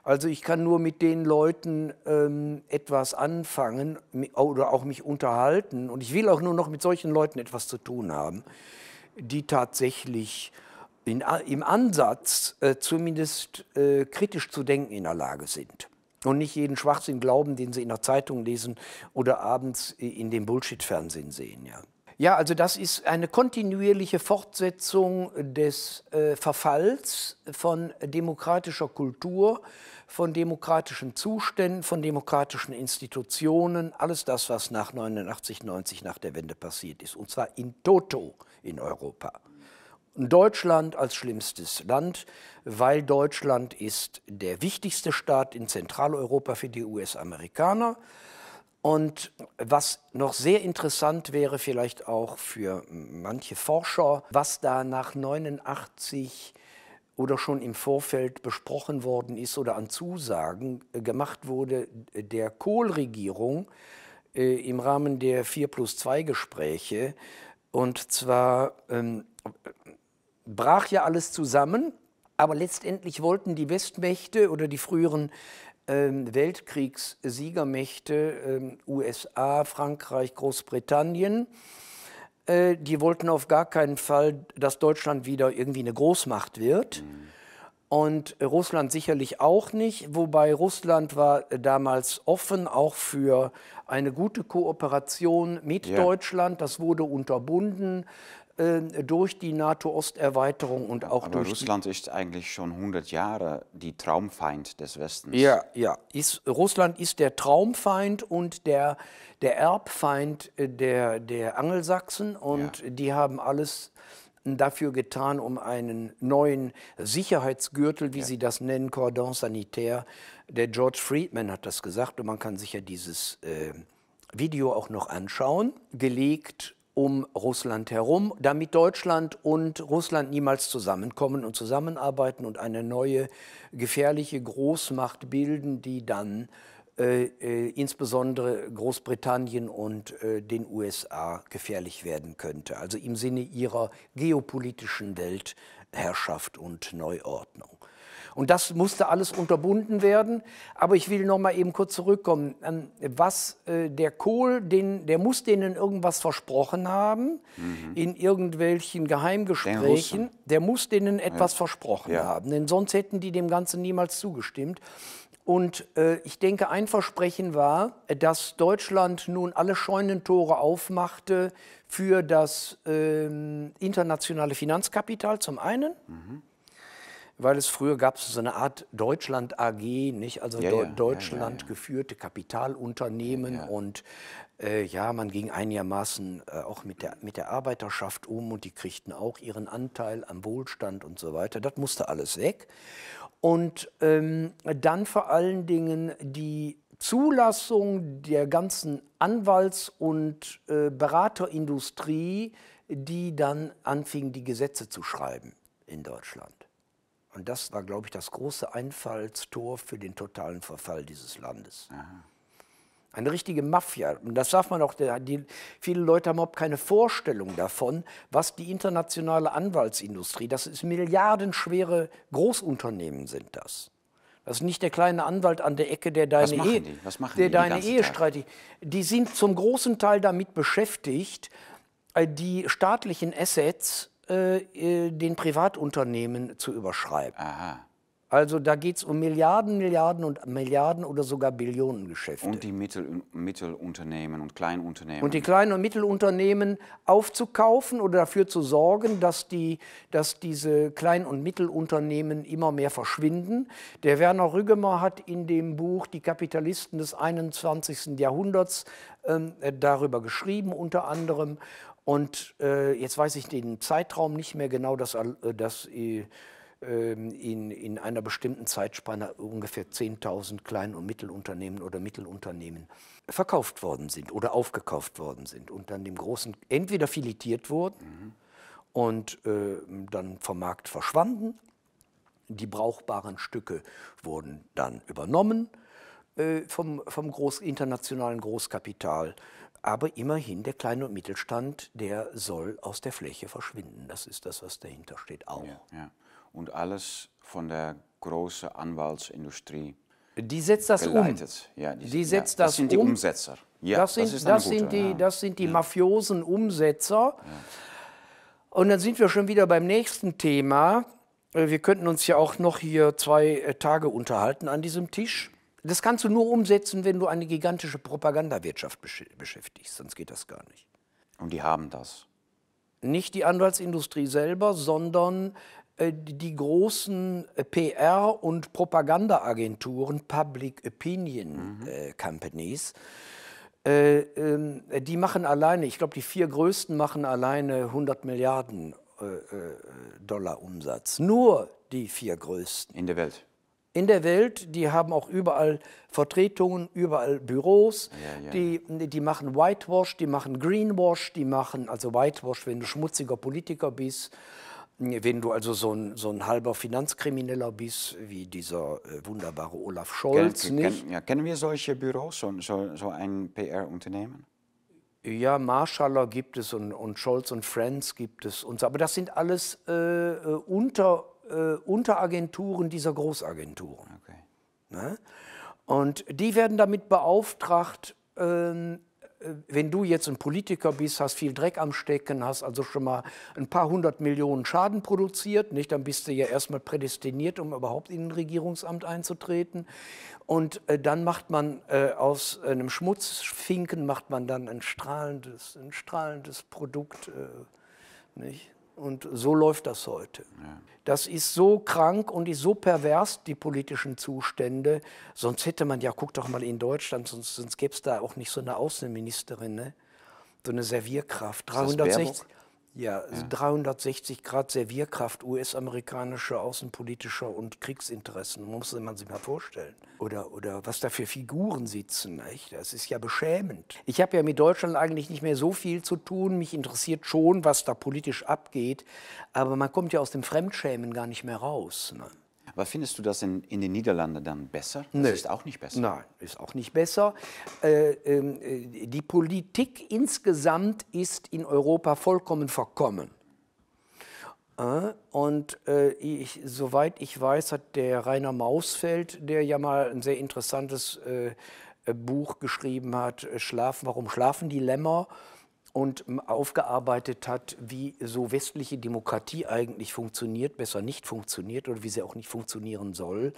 Also ich kann nur mit den Leuten ähm, etwas anfangen oder auch mich unterhalten. Und ich will auch nur noch mit solchen Leuten etwas zu tun haben, die tatsächlich in, im Ansatz äh, zumindest äh, kritisch zu denken in der Lage sind. Und nicht jeden Schwachsinn glauben, den sie in der Zeitung lesen oder abends in dem Bullshit-Fernsehen sehen. Ja. ja, also das ist eine kontinuierliche Fortsetzung des äh, Verfalls von demokratischer Kultur, von demokratischen Zuständen, von demokratischen Institutionen, alles das, was nach 89, 90 nach der Wende passiert ist. Und zwar in toto in Europa. Deutschland als schlimmstes Land, weil Deutschland ist der wichtigste Staat in Zentraleuropa für die US-Amerikaner. Und was noch sehr interessant wäre, vielleicht auch für manche Forscher, was da nach 89 oder schon im Vorfeld besprochen worden ist oder an Zusagen äh, gemacht wurde, der Kohl-Regierung äh, im Rahmen der 4 plus 2 Gespräche. Und zwar ähm, brach ja alles zusammen, aber letztendlich wollten die Westmächte oder die früheren ähm, Weltkriegssiegermächte, ähm, USA, Frankreich, Großbritannien, äh, die wollten auf gar keinen Fall, dass Deutschland wieder irgendwie eine Großmacht wird. Und Russland sicherlich auch nicht, wobei Russland war damals offen auch für eine gute Kooperation mit Ja. Deutschland. Das wurde unterbunden äh, durch die NATO-Osterweiterung und auch Aber durch Russland ist eigentlich schon 100 Jahre die Traumfeind des Westens. Ja, ja. Ist, Russland ist der Traumfeind und der, der Erbfeind äh, der, der Angelsachsen und die haben alles dafür getan, um einen neuen Sicherheitsgürtel, wie sie das nennen, Cordon sanitaire. Der George Friedman hat das gesagt und man kann sich ja dieses äh, Video auch noch anschauen, gelegt um Russland herum, damit Deutschland und Russland niemals zusammenkommen und zusammenarbeiten und eine neue gefährliche Großmacht bilden, die dann äh, äh, insbesondere Großbritannien und äh, den USA gefährlich werden könnte. Also im Sinne ihrer geopolitischen Weltherrschaft und Neuordnung. Und das musste alles unterbunden werden. Aber ich will noch mal eben kurz zurückkommen. an Was äh, der Kohl, den, der muss denen irgendwas versprochen haben in irgendwelchen Geheimgesprächen. Der muss denen etwas versprochen Ja. haben, denn sonst hätten die dem Ganzen niemals zugestimmt. Und äh, ich denke, ein Versprechen war, äh, dass Deutschland nun alle Scheunentore aufmachte für das ähm, internationale Finanzkapital zum einen weil es früher gab es so eine Art Deutschland AG, nicht? Also Ja, ja, ja, ja, Deutschland geführte Kapitalunternehmen und äh, ja, man ging einigermaßen äh, auch mit der, mit der Arbeiterschaft um und die kriegten auch ihren Anteil am Wohlstand und so weiter. Das musste alles weg. Und ähm, dann vor allen Dingen die Zulassung der ganzen Anwalts- und äh, Beraterindustrie, die dann anfing, die Gesetze zu schreiben in Deutschland. Und das war, glaube ich, das große Einfallstor für den totalen Verfall dieses Landes. Aha. Eine richtige Mafia. Und das darf man auch, die, viele Leute haben überhaupt keine Vorstellung davon, was die internationale Anwaltsindustrie, das ist milliardenschwere Großunternehmen sind das. Das ist nicht der kleine Anwalt an der Ecke, der deine, Ehe, der deine Ehe streitet. Die sind zum großen Teil damit beschäftigt, äh, die staatlichen Assets äh, äh, den Privatunternehmen zu überschreiben. Aha. Also da geht es um Milliarden, Milliarden und Milliarden oder sogar Billionengeschäfte. Und die Mittel, Mittelunternehmen und Kleinunternehmen. Und die kleinen und Mittelunternehmen aufzukaufen oder dafür zu sorgen, dass, die, dass diese Klein- und Mittelunternehmen immer mehr verschwinden. Der Werner Rüggemer hat in dem Buch Die Kapitalisten des 21. Jahrhunderts ähm, darüber geschrieben, unter anderem. Und äh, jetzt weiß ich den Zeitraum nicht mehr genau, dass, äh, dass äh, ähm, in, in einer bestimmten Zeitspanne ungefähr 10.000 Klein- und Mittelunternehmen oder Mittelunternehmen verkauft worden sind oder aufgekauft worden sind und dann dem Großen entweder filetiert wurden mhm. und äh, dann vom Markt verschwanden. Die brauchbaren Stücke wurden dann übernommen äh, vom, vom Groß, internationalen Großkapital. Aber immerhin der kleine und Mittelstand, der soll aus der Fläche verschwinden. Das ist das, was dahinter steht auch. Ja, ja und alles von der großen Anwaltsindustrie die setzt das geleitet. um. Ja, die, die setzt ja, das, das sind die um. Umsetzer. Ja, das sind, das, das gute, sind die, das sind die mafiosen Umsetzer. Und dann sind wir schon wieder beim nächsten Thema. Äh, wir könnten uns ja auch noch hier zwei äh, Tage unterhalten an diesem Tisch. Das kannst du nur umsetzen, wenn du eine gigantische Propagandawirtschaft beschäftigst, sonst geht das gar nicht. Und die haben das? Nicht die Anwaltsindustrie selber, sondern äh, die großen äh, PR- und Propagandaagenturen, Public Opinion mhm. äh, Companies, äh, ähm, die machen alleine, ich glaube, die vier größten machen alleine 100 Milliarden Dollar Umsatz. Nur die vier größten. In der Welt? In der Welt, die haben auch überall Vertretungen, überall Büros. Ja, ja, die, die machen Whitewash, die machen Greenwash, die machen, also Whitewash, wenn du schmutziger Politiker bist wenn du also so ein, so ein halber Finanzkrimineller bist, wie dieser äh, wunderbare Olaf Scholz. Ken, nicht? Ken, ja, kennen wir solche Büros, so, so, so ein PR-Unternehmen? Ja, Marshaller gibt es und, und, Scholz und Friends gibt es. Und so. Aber das sind alles äh, äh unter, äh, Unteragenturen dieser Großagenturen. Okay. Ne? Und die werden damit beauftragt, ähm, äh, wenn du jetzt ein Politiker bist, hast viel Dreck am Stecken, hast also schon mal ein paar hundert Millionen Schaden produziert, nicht? dann bist du ja erstmal prädestiniert, um überhaupt in ein Regierungsamt einzutreten. Und äh, dann macht man äh, aus einem Schmutzfinken macht man dann ein strahlendes, ein strahlendes Produkt. Äh, nicht? Und so läuft das heute. Ja. Das ist so krank und ist so pervers, die politischen Zustände. Sonst hätte man ja, guck doch mal in Deutschland, sonst, sonst gäbe es da auch nicht so eine Außenministerin, ne? so eine Servierkraft. 360, ja, ja, 360 Grad Servierkraft, US-amerikanische außenpolitischer und Kriegsinteressen, muss man sich mal vorstellen. Oder, oder was da für Figuren sitzen, nicht? das ist ja beschämend. Ich habe ja mit Deutschland eigentlich nicht mehr so viel zu tun, mich interessiert schon, was da politisch abgeht, aber man kommt ja aus dem Fremdschämen gar nicht mehr raus. Ne? Aber findest du das in, in den Niederlanden dann besser? Das Nö. ist auch nicht besser. Nein, ist auch nicht besser. Äh, äh, die Politik insgesamt ist in Europa vollkommen verkommen. Äh, und äh, ich, soweit ich weiß, hat der Rainer Mausfeld, der ja mal ein sehr interessantes äh, Buch geschrieben hat, Schlafen, warum schlafen die Lämmer? Und aufgearbeitet hat, wie so westliche Demokratie eigentlich funktioniert, besser nicht funktioniert oder wie sie auch nicht funktionieren soll.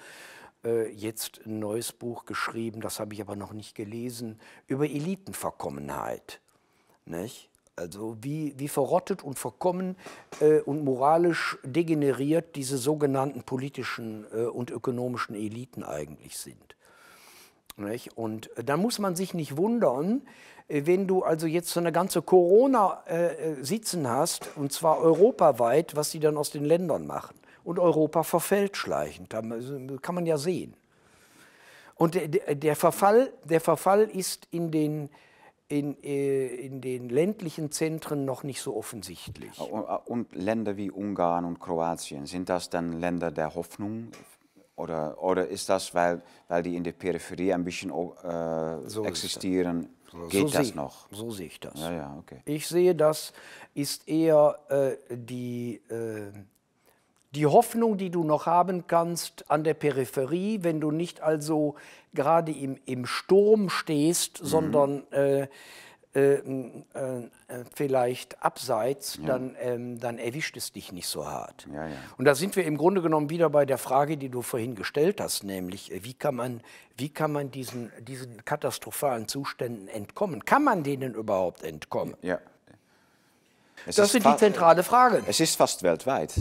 Äh, jetzt ein neues Buch geschrieben, das habe ich aber noch nicht gelesen, über Elitenverkommenheit. Nicht? Also wie, wie verrottet und verkommen äh, und moralisch degeneriert diese sogenannten politischen äh, und ökonomischen Eliten eigentlich sind. Nicht? Und äh, dann muss man sich nicht wundern, wenn du also jetzt so eine ganze Corona äh, äh, sitzen hast, und zwar europaweit, was sie dann aus den Ländern machen. Und Europa verfällt schleichend, da kann man ja sehen. Und der, Verfall, der Verfall ist in den, in, äh, in den ländlichen Zentren noch nicht so offensichtlich. Und Länder wie Ungarn und Kroatien, sind das dann Länder der Hoffnung? Oder, oder ist das, weil, weil die in der Peripherie ein bisschen äh, so existieren, geht so das noch? So sehe ich das. Ja, ja, okay. Ich sehe, das ist eher äh, die... Äh, die Hoffnung, die du noch haben kannst an der Peripherie, wenn du nicht also gerade im, im Sturm stehst, mhm. sondern äh, äh, äh, vielleicht abseits, ja. dann, ähm, dann erwischt es dich nicht so hart. Ja, ja. Und da sind wir im Grunde genommen wieder bei der Frage, die du vorhin gestellt hast, nämlich äh, wie kann man, wie kann man diesen, diesen katastrophalen Zuständen entkommen? Kann man denen überhaupt entkommen? Ja. Es das ist die zentrale Frage. Es ist fast weltweit.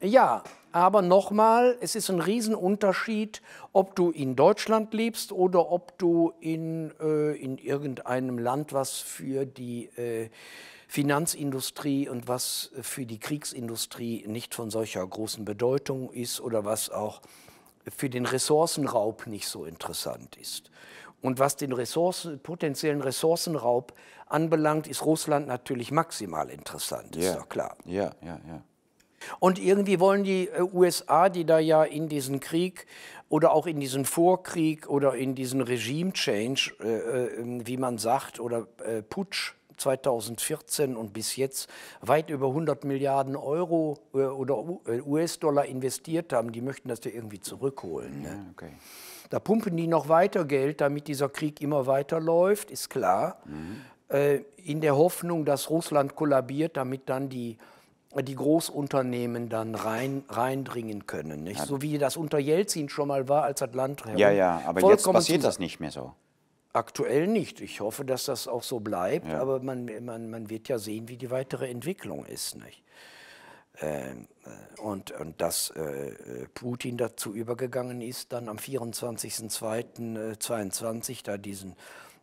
Ja, aber nochmal, es ist ein Riesenunterschied, ob du in Deutschland lebst oder ob du in, äh, in irgendeinem Land, was für die äh, Finanzindustrie und was für die Kriegsindustrie nicht von solcher großen Bedeutung ist oder was auch für den Ressourcenraub nicht so interessant ist. Und was den Ressourcen, potenziellen Ressourcenraub anbelangt, ist Russland natürlich maximal interessant, ist ja klar. Ja, ja, ja. Und irgendwie wollen die äh, USA, die da ja in diesen Krieg oder auch in diesen Vorkrieg oder in diesen Regime-Change, äh, äh, wie man sagt, oder äh, Putsch 2014 und bis jetzt weit über 100 Milliarden Euro äh, oder äh, US-Dollar investiert haben, die möchten das ja irgendwie zurückholen. Ne? Okay. Da pumpen die noch weiter Geld, damit dieser Krieg immer weiter läuft, ist klar. Mhm. in der Hoffnung, dass Russland kollabiert, damit dann die die Großunternehmen dann rein, reindringen können. Nicht? So wie das unter Jelzin schon mal war, als das Land Ja, ja, aber jetzt passiert das nicht mehr so. Aktuell nicht. Ich hoffe, dass das auch so bleibt, ja. aber man, man, man wird ja sehen, wie die weitere Entwicklung ist. Nicht? Ähm, äh, und, und dass äh, Putin dazu übergegangen ist, dann am 24.02.2022 äh, da diesen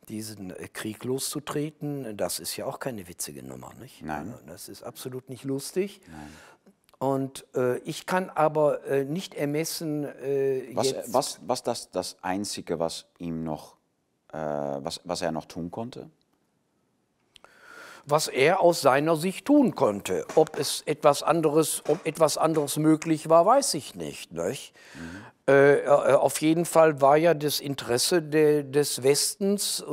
diesen äh, Krieg loszutreten, das ist ja auch keine witzige Nummer. Nicht? Nein. Das ist absolut nicht lustig. Nein. Und äh, ich kann aber äh, nicht ermessen, äh, was, was, was das, das Einzige, was ihm noch, äh, was, was er noch tun konnte? was er aus seiner Sicht tun konnte. Ob es etwas anderes, ob etwas anderes möglich war, weiß ich nicht. nicht? Mhm. Äh, äh, auf jeden Fall war ja das Interesse de, des Westens,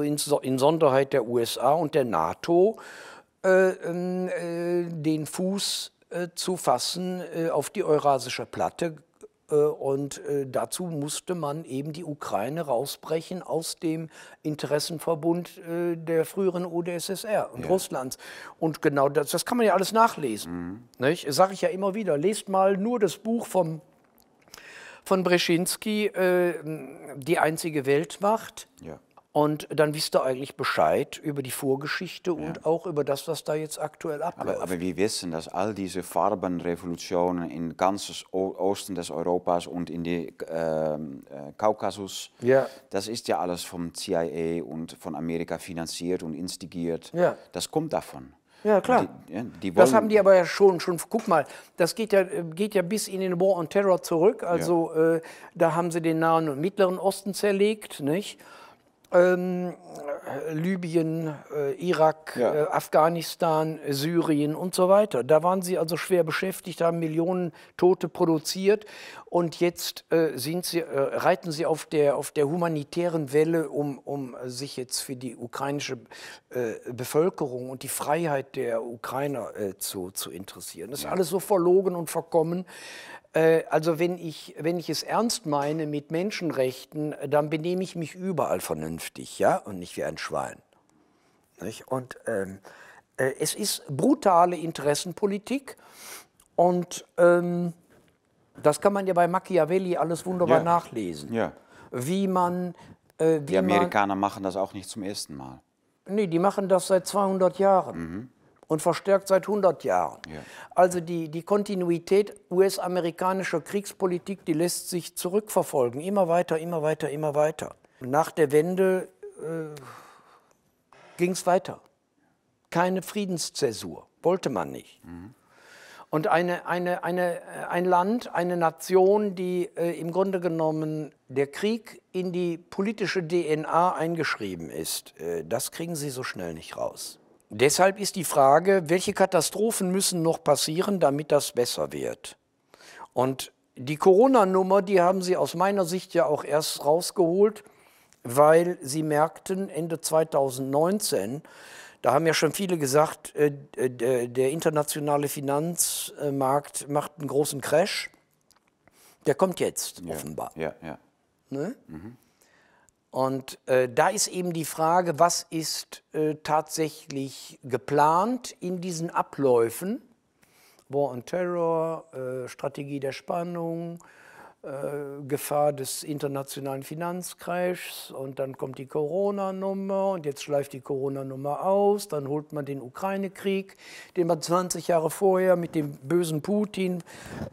insonderheit der USA und der NATO, äh, ähm, äh, den Fuß äh, zu fassen auf die Eurasische Platte. Und dazu musste man eben die Ukraine rausbrechen aus dem Interessenverbund der früheren UdSSR und ja. Russlands. Und genau das, das kann man ja alles nachlesen. Mhm. Sage ich ja immer wieder, lest mal nur das Buch vom von Brzezinski äh, die einzige Weltmacht. Ja. Und dann wisst ihr eigentlich Bescheid über die Vorgeschichte ja. und auch über das, was da jetzt aktuell abläuft. Aber, aber, wir wissen, dass all diese Farbenrevolutionen in ganz Osten des Europas und in die ähm, äh, Kaukasus, ja. das ist ja alles vom CIA und von Amerika finanziert und instigiert. Ja. Das kommt davon. Ja, klar. Die, ja, die das haben die aber ja schon, schon, guck mal, das geht ja, geht ja bis in den War on Terror zurück. Also ja. äh, da haben sie den Nahen und Mittleren Osten zerlegt, nicht? Ähm, Libyen, äh, Irak, ja. äh, Afghanistan, Syrien und so weiter. Da waren sie also schwer beschäftigt, haben Millionen Tote produziert und jetzt äh, sind sie, äh, reiten sie auf der, auf der humanitären Welle, um, um sich jetzt für die ukrainische äh, Bevölkerung und die Freiheit der Ukrainer äh, zu, zu interessieren. Das ist ja. alles so verlogen und verkommen. Äh, also wenn ich, wenn ich es ernst meine mit Menschenrechten, dann benehme ich mich überall vernünftig, ja, und nicht wie ein Schwein. Nicht? Und ähm, äh, es ist brutale Interessenpolitik und ähm, das kann man ja bei Machiavelli alles wunderbar ja. nachlesen. Ja. Wie man. Äh, wie die Amerikaner man, machen das auch nicht zum ersten Mal. Nee, die machen das seit 200 Jahren. Mhm und verstärkt seit 100 Jahren. Ja. Also die, die Kontinuität US-amerikanischer Kriegspolitik, die lässt sich zurückverfolgen. Immer weiter, immer weiter, immer weiter. Nach der Wende äh, ging es weiter. Keine Friedenszäsur, wollte man nicht. Mhm. Und eine, eine, eine, äh, ein Land, eine Nation, die äh, im Grunde genommen der Krieg in die politische DNA eingeschrieben ist, äh, das kriegen sie so schnell nicht raus. Deshalb ist die Frage, welche Katastrophen müssen noch passieren, damit das besser wird. Und die Corona-Nummer, die haben sie aus meiner Sicht ja auch erst rausgeholt, weil sie merkten Ende 2019, da haben ja schon viele gesagt, äh, der internationale Finanzmarkt macht einen großen Crash. Der kommt jetzt Ja, offenbar. Ja, ja. Ne? Und äh, da ist eben die Frage, was ist äh, tatsächlich geplant in diesen Abläufen? War on Terror, äh, Strategie der Spannung, äh, Gefahr des internationalen Finanzcrashs und dann kommt die Corona-Nummer und jetzt schleift die Corona-Nummer aus, dann holt man den Ukraine-Krieg, den man 20 Jahre vorher mit dem bösen Putin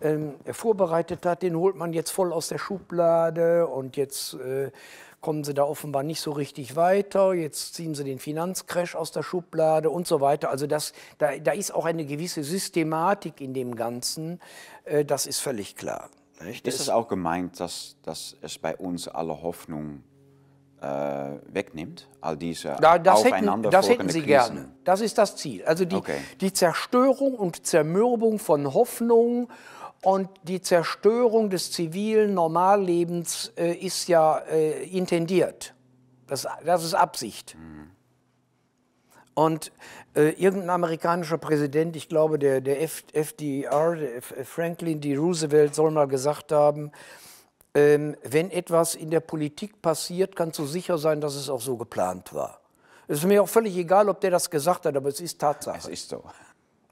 ähm, vorbereitet hat, den holt man jetzt voll aus der Schublade und jetzt äh, kommen sie da offenbar nicht so richtig weiter, jetzt ziehen sie den Finanzcrash aus der Schublade und so weiter. Also das, da, da ist auch eine gewisse Systematik in dem Ganzen, äh, das ist völlig klar. Nicht? Ist es auch gemeint, dass, dass es bei uns alle Hoffnung äh, wegnimmt? All diese Da, das hätten, das hätten Sie Krisen? gerne. Das ist das Ziel. Also die, Okay. die Zerstörung und Zermürbung von Hoffnung und die Zerstörung des zivilen Normallebens äh, ist ja äh, intendiert. Das, das ist Absicht. Und äh, irgendein amerikanischer Präsident, ich glaube der, der FDR, der F, Franklin D. Roosevelt, soll mal gesagt haben, ähm, wenn etwas in der Politik passiert, kannst du sicher sein, dass es auch so geplant war. Es ist mir auch völlig egal, ob der das gesagt hat, aber es ist Tatsache. Es ist so.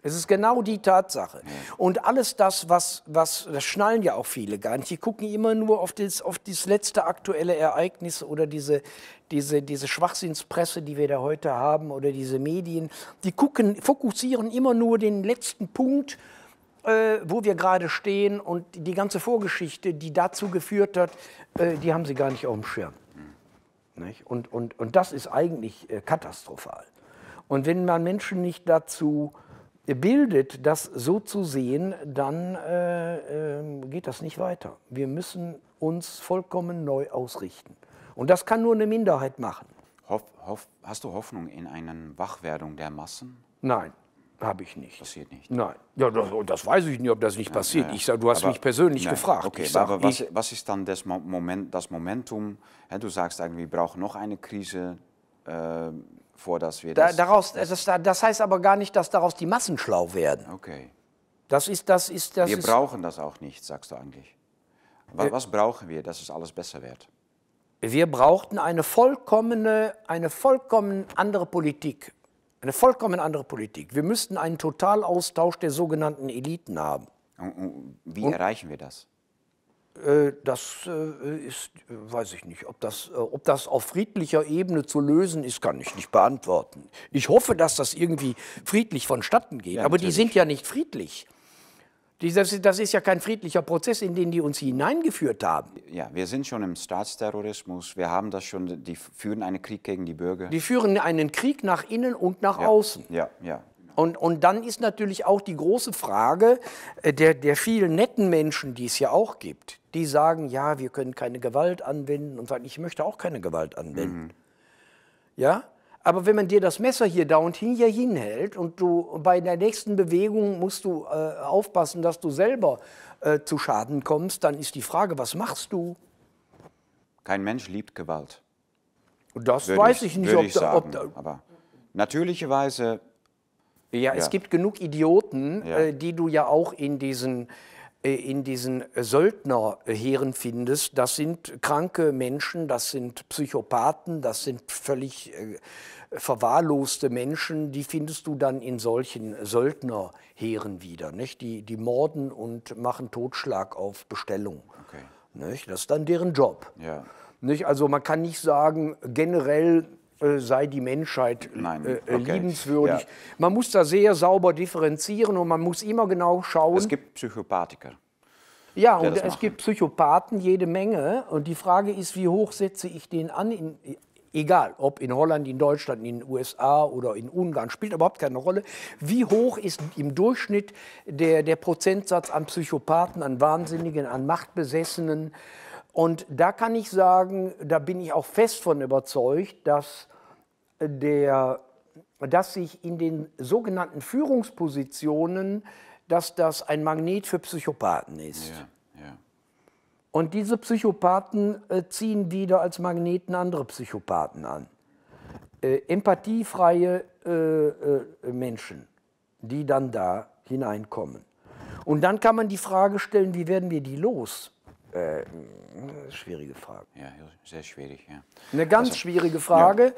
Es ist genau die Tatsache. Und alles das, was, was, das schnallen ja auch viele gar nicht. Die gucken immer nur auf das, auf dieses letzte aktuelle Ereignis oder diese, diese, diese Schwachsinnspresse, die wir da heute haben oder diese Medien. Die gucken, fokussieren immer nur den letzten Punkt, äh, wo wir gerade stehen und die ganze Vorgeschichte, die dazu geführt hat, äh, die haben sie gar nicht auf dem Schirm. Nicht? Und, und, und das ist eigentlich äh, katastrophal. Und wenn man Menschen nicht dazu bildet, das so zu sehen, dann äh, äh, geht das nicht weiter. Wir müssen uns vollkommen neu ausrichten. Und das kann nur eine Minderheit machen. Hoff, hoff, hast du Hoffnung in eine Wachwerdung der Massen? Nein, habe ich nicht. Passiert nicht. Nein, ja, das, das weiß ich nicht, ob das nicht passiert. Ich sag, du hast Aber- mich persönlich gefragt. Okay, sag, aber was, was ist dann das, Mo- Moment, das Momentum? Du sagst eigentlich, wir brauchen noch eine Krise, äh, vor dass wir da, das... daraus, das, das heißt aber gar nicht, dass daraus die Massen schlau werden. okay. Das ist, das ist, das Wir ist, brauchen das auch nicht, sagst du eigentlich. Was, was brauchen wir, dass es alles besser wird? Wir brauchten eine vollkommene, eine vollkommen andere Politik. Eine vollkommen andere Politik. Wir müssten einen Totalaustausch der sogenannten Eliten haben. Und, und wie erreichen wir das? Äh, Das äh, ist, äh, weiß ich nicht, ob das, ob das auf friedlicher Ebene zu lösen ist, kann ich nicht beantworten. Ich hoffe, dass das irgendwie friedlich vonstatten geht. Ja, Aber die natürlich. sind ja nicht friedlich. Die, das, ist- das ist ja kein friedlicher Prozess, in den die uns hineingeführt haben. Ja, wir sind schon im Staatsterrorismus, wir haben das schon, die führen einen Krieg gegen die Bürger. Die führen einen Krieg nach innen und nach außen. Ja, ja. Und, und dann ist natürlich auch die große Frage äh, der, der vielen netten Menschen, die es ja auch gibt, die sagen, ja, wir können keine Gewalt anwenden und sagen, ich möchte auch keine Gewalt anwenden. Ja? Aber wenn man dir das Messer hier da und hier hinhält und du bei der nächsten Bewegung musst du äh, aufpassen, dass du selber äh, zu Schaden kommst, dann ist die Frage, was machst du? Kein Mensch liebt Gewalt. Und das würde weiß ich nicht, würde ob, ich da, ob sagen. da, Aber natürlicherweise, Ja, es Ja. gibt genug Idioten, Ja. äh, die du ja auch in diesen, äh, in diesen Söldnerheeren findest. Das sind kranke Menschen, das sind Psychopathen, das sind völlig äh, verwahrloste Menschen, die findest du dann in solchen Söldnerheeren wieder. Nicht? Die, die morden und machen Totschlag auf Bestellung. okay, Nicht? Das ist dann deren Job. ja. Nicht? Also man kann nicht sagen, generell sei die Menschheit Nein, äh, äh, okay. liebenswürdig. Ja. Man muss da sehr sauber differenzieren und man muss immer genau schauen. Es gibt Psychopathiker. ja, und es machen. gibt Psychopathen jede Menge. Und die Frage ist, wie hoch setze ich den an in, egal ob in Holland, in Deutschland, in den USA oder in Ungarn, spielt überhaupt keine Rolle. Wie hoch ist im Durchschnitt der, der Prozentsatz an Psychopathen, an Wahnsinnigen, an Machtbesessenen? Und da kann ich sagen, da bin ich auch fest von überzeugt, dass, der, dass sich in den sogenannten Führungspositionen, dass das ein Magnet für Psychopathen ist. Ja. Und diese Psychopathen äh, ziehen wieder als Magneten andere Psychopathen an. Äh, empathiefreie äh, äh, Menschen, die dann da hineinkommen. Und dann kann man die Frage stellen, wie werden wir die los? Äh, schwierige Frage. Ja, sehr schwierig. Ja. Eine ganz also, schwierige Frage. Ja.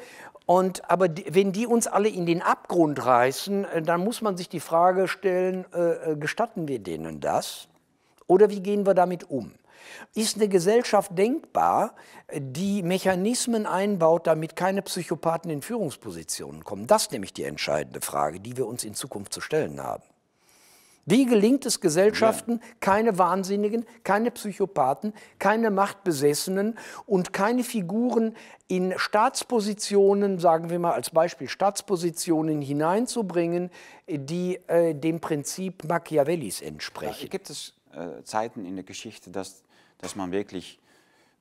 Und, aber die, wenn die uns alle in den Abgrund reißen, äh, dann muss man sich die Frage stellen, gestatten wir denen das? Oder wie gehen wir damit um? Ist eine Gesellschaft denkbar, die Mechanismen einbaut, damit keine Psychopathen in Führungspositionen kommen? Das ist nämlich die entscheidende Frage, die wir uns in Zukunft zu stellen haben. Wie gelingt es Gesellschaften, keine Wahnsinnigen, keine Psychopathen, keine Machtbesessenen und keine Figuren in Staatspositionen, sagen wir mal als Beispiel Staatspositionen hineinzubringen, die äh, dem Prinzip Machiavellis entsprechen? Ja, gibt es äh, Zeiten in der Geschichte, dass dass man wirklich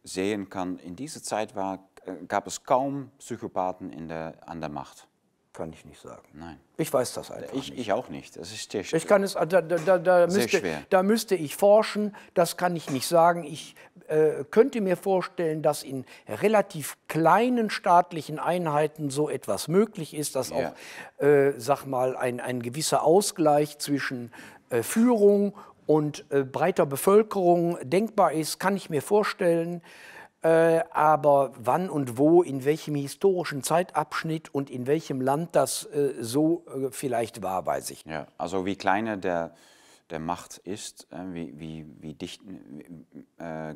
sehen kann, in dieser Zeit war, äh, gab es kaum Psychopathen in der, an der Macht. Kann ich nicht sagen. Nein. Ich weiß das einfach ich, nicht. Ich auch nicht. Das ist sehr schwer. Ich kann es, da, da, da, müsste, da müsste ich forschen, das kann ich nicht sagen. Ich äh, könnte mir vorstellen, dass in relativ kleinen staatlichen Einheiten so etwas möglich ist, dass ja. auch, äh, sag mal, ein, ein gewisser Ausgleich zwischen äh, Führung und äh, breiter Bevölkerung denkbar ist, kann ich mir vorstellen. Äh, aber wann und wo, in welchem historischen Zeitabschnitt und in welchem Land das äh, so äh, vielleicht war, weiß ich nicht. Ja, also wie kleiner der, der Macht ist, äh, wie, wie, wie dicht, äh,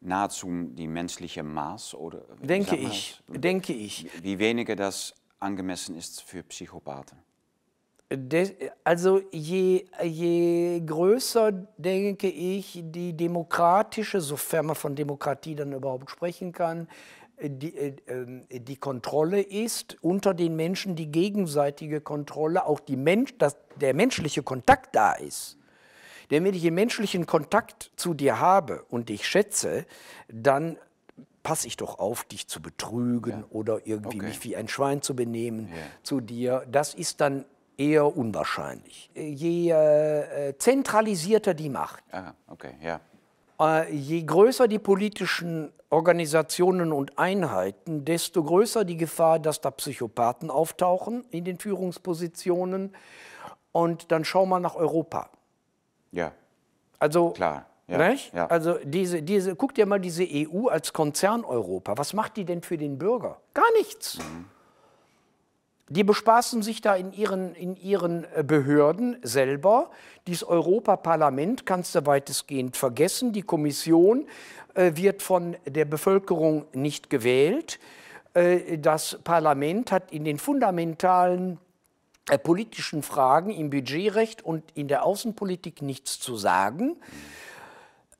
nahezu die menschliche Maß oder denke ich, denke ich. Wie weniger das angemessen ist für Psychopathen also je, je größer, denke ich, die demokratische, sofern man von Demokratie dann überhaupt sprechen kann, die, äh, ähm, die Kontrolle ist, unter den Menschen die gegenseitige Kontrolle, auch die Mensch, dass der menschliche Kontakt da ist. Denn wenn ich den menschlichen Kontakt zu dir habe und dich schätze, dann passe ich doch auf, dich zu betrügen ja. oder irgendwie okay. mich wie ein Schwein zu benehmen ja. zu dir. Das ist dann eher unwahrscheinlich. Je äh, zentralisierter die Macht, ah, okay, ja. äh, je größer die politischen Organisationen und Einheiten, desto größer die Gefahr, dass da Psychopathen auftauchen in den Führungspositionen. Und dann schau mal nach Europa. Ja. Also, klar. Ja, ja. Also diese, diese, guck dir mal diese EU als Konzern Europa. Was macht die denn für den Bürger? Gar nichts. Mhm. Die bespaßen sich da in ihren, in ihren äh, Behörden selber. Dieses Europaparlament kannst du weitestgehend vergessen. Die Kommission äh, wird von der Bevölkerung nicht gewählt. Äh, das Parlament hat in den fundamentalen äh, politischen Fragen im Budgetrecht und in der Außenpolitik nichts zu sagen.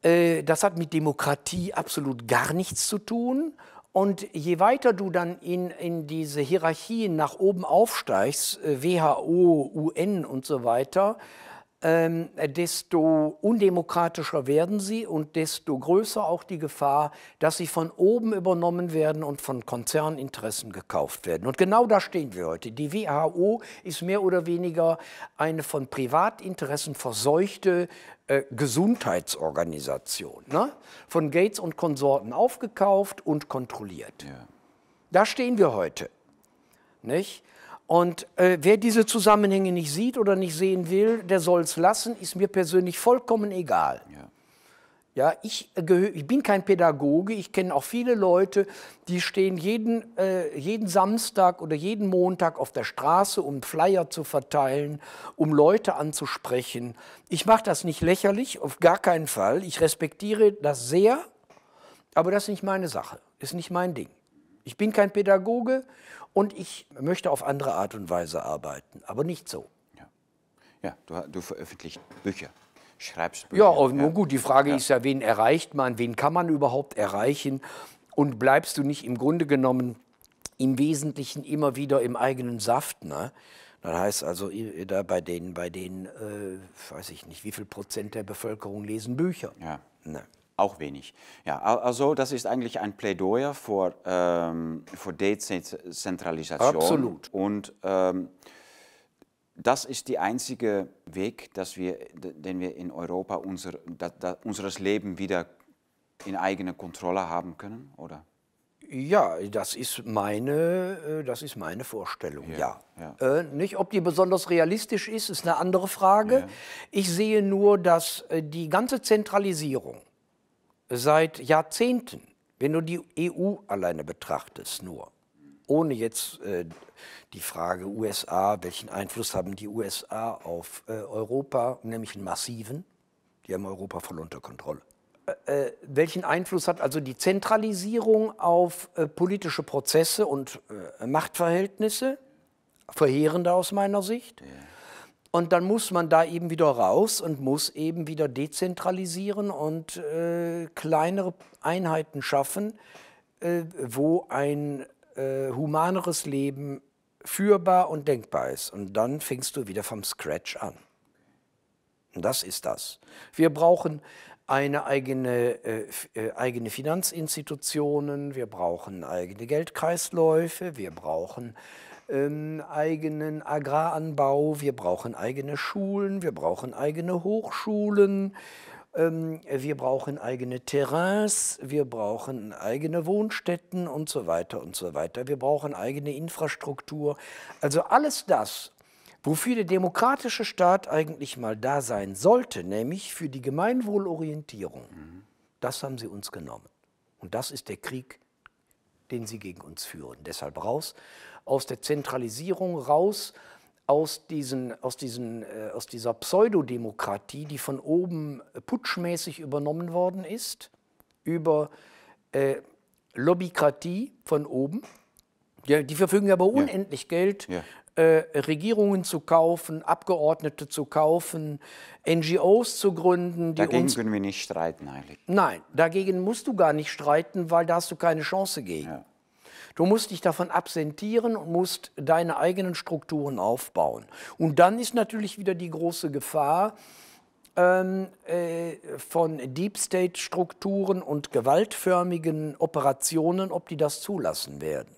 Äh, das hat mit Demokratie absolut gar nichts zu tun. Und je weiter du dann in, in diese Hierarchien nach oben aufsteigst, äh, WHO, UN und so weiter, ähm, desto undemokratischer werden sie und desto größer auch die Gefahr, dass sie von oben übernommen werden und von Konzerninteressen gekauft werden. Und genau da stehen wir heute. Die WHO ist mehr oder weniger eine von Privatinteressen verseuchte äh, Gesundheitsorganisation, ne? von Gates und Konsorten aufgekauft und kontrolliert. Ja. Da stehen wir heute. Nicht? Und äh, wer diese Zusammenhänge nicht sieht oder nicht sehen will, der soll es lassen, ist mir persönlich vollkommen egal. Ja. Ja, ich, ich bin kein Pädagoge, ich kenne auch viele Leute, die stehen jeden, äh, jeden Samstag oder jeden Montag auf der Straße, um Flyer zu verteilen, um Leute anzusprechen. Ich mache das nicht lächerlich, auf gar keinen Fall. Ich respektiere das sehr, aber das ist nicht meine Sache, ist nicht mein Ding. Ich bin kein Pädagoge und ich möchte auf andere Art und Weise arbeiten, aber nicht so. Ja, ja du, du veröffentlicht Bücher schreibst Bücher. Ja, nun gut, die Frage ja. ist ja, wen erreicht man, wen kann man überhaupt erreichen? und bleibst du nicht im Grunde genommen im Wesentlichen immer wieder im eigenen Saft. Ne? Das heißt also, da bei den, bei den äh, weiß ich nicht, wie viel Prozent der Bevölkerung lesen Bücher. Ja. Ne. Auch wenig. Ja, also das ist eigentlich ein Plädoyer für, ähm, für Dezentralisation. Absolut. Und ähm, das ist der einzige Weg, dass wir, den wir in Europa unser, da, da, unseres Leben wieder in eigener Kontrolle haben können, oder? Ja, das ist meine, äh, das ist meine Vorstellung, ja. ja. ja. Äh, nicht, ob die besonders realistisch ist, ist eine andere Frage. Ja. Ich sehe nur, dass äh, die ganze Zentralisierung seit Jahrzehnten, wenn du die EU alleine betrachtest, nur, ohne jetzt äh, die Frage USA, welchen Einfluss haben die USA auf äh, Europa, nämlich einen massiven, die haben Europa voll unter Kontrolle. Äh, welchen Einfluss hat also die Zentralisierung auf äh, politische Prozesse und äh, Machtverhältnisse? Verheerende aus meiner Sicht. Ja. Und dann muss man da eben wieder raus und muss eben wieder dezentralisieren und äh, kleinere Einheiten schaffen, äh, wo ein äh, humaneres Leben führbar und denkbar ist. Und dann fängst du wieder vom Scratch an. Und das ist das. Wir brauchen eine eigene, äh, äh, eigene Finanzinstitutionen, wir brauchen eigene Geldkreisläufe, wir brauchen ähm, eigenen Agraranbau, wir brauchen eigene Schulen, wir brauchen eigene Hochschulen, ähm, wir brauchen eigene Terrains, wir brauchen eigene Wohnstätten und so weiter und so weiter. Wir brauchen eigene Infrastruktur. Also alles das, wofür der demokratische Staat eigentlich mal da sein sollte, nämlich für die Gemeinwohlorientierung. Mhm. Das haben sie uns genommen. Und das ist der Krieg, den sie gegen uns führen. Deshalb raus aus der Zentralisierung, raus aus, diesen, aus, diesen, äh, aus dieser Pseudodemokratie, die von oben putschmäßig übernommen worden ist, über äh, Lobbykratie von oben. Ja, die verfügen aber unendlich ja. Geld, ja äh, Regierungen zu kaufen, Abgeordnete zu kaufen, NGOs zu gründen. Dagegen können wir nicht streiten eigentlich. Nein, dagegen musst du gar nicht streiten, weil da hast du keine Chance gegen. Ja. Du musst dich davon absentieren und musst deine eigenen Strukturen aufbauen. Und dann ist natürlich wieder die große Gefahr, ähm, äh, von Deep State-Strukturen und gewaltförmigen Operationen, ob die das zulassen werden.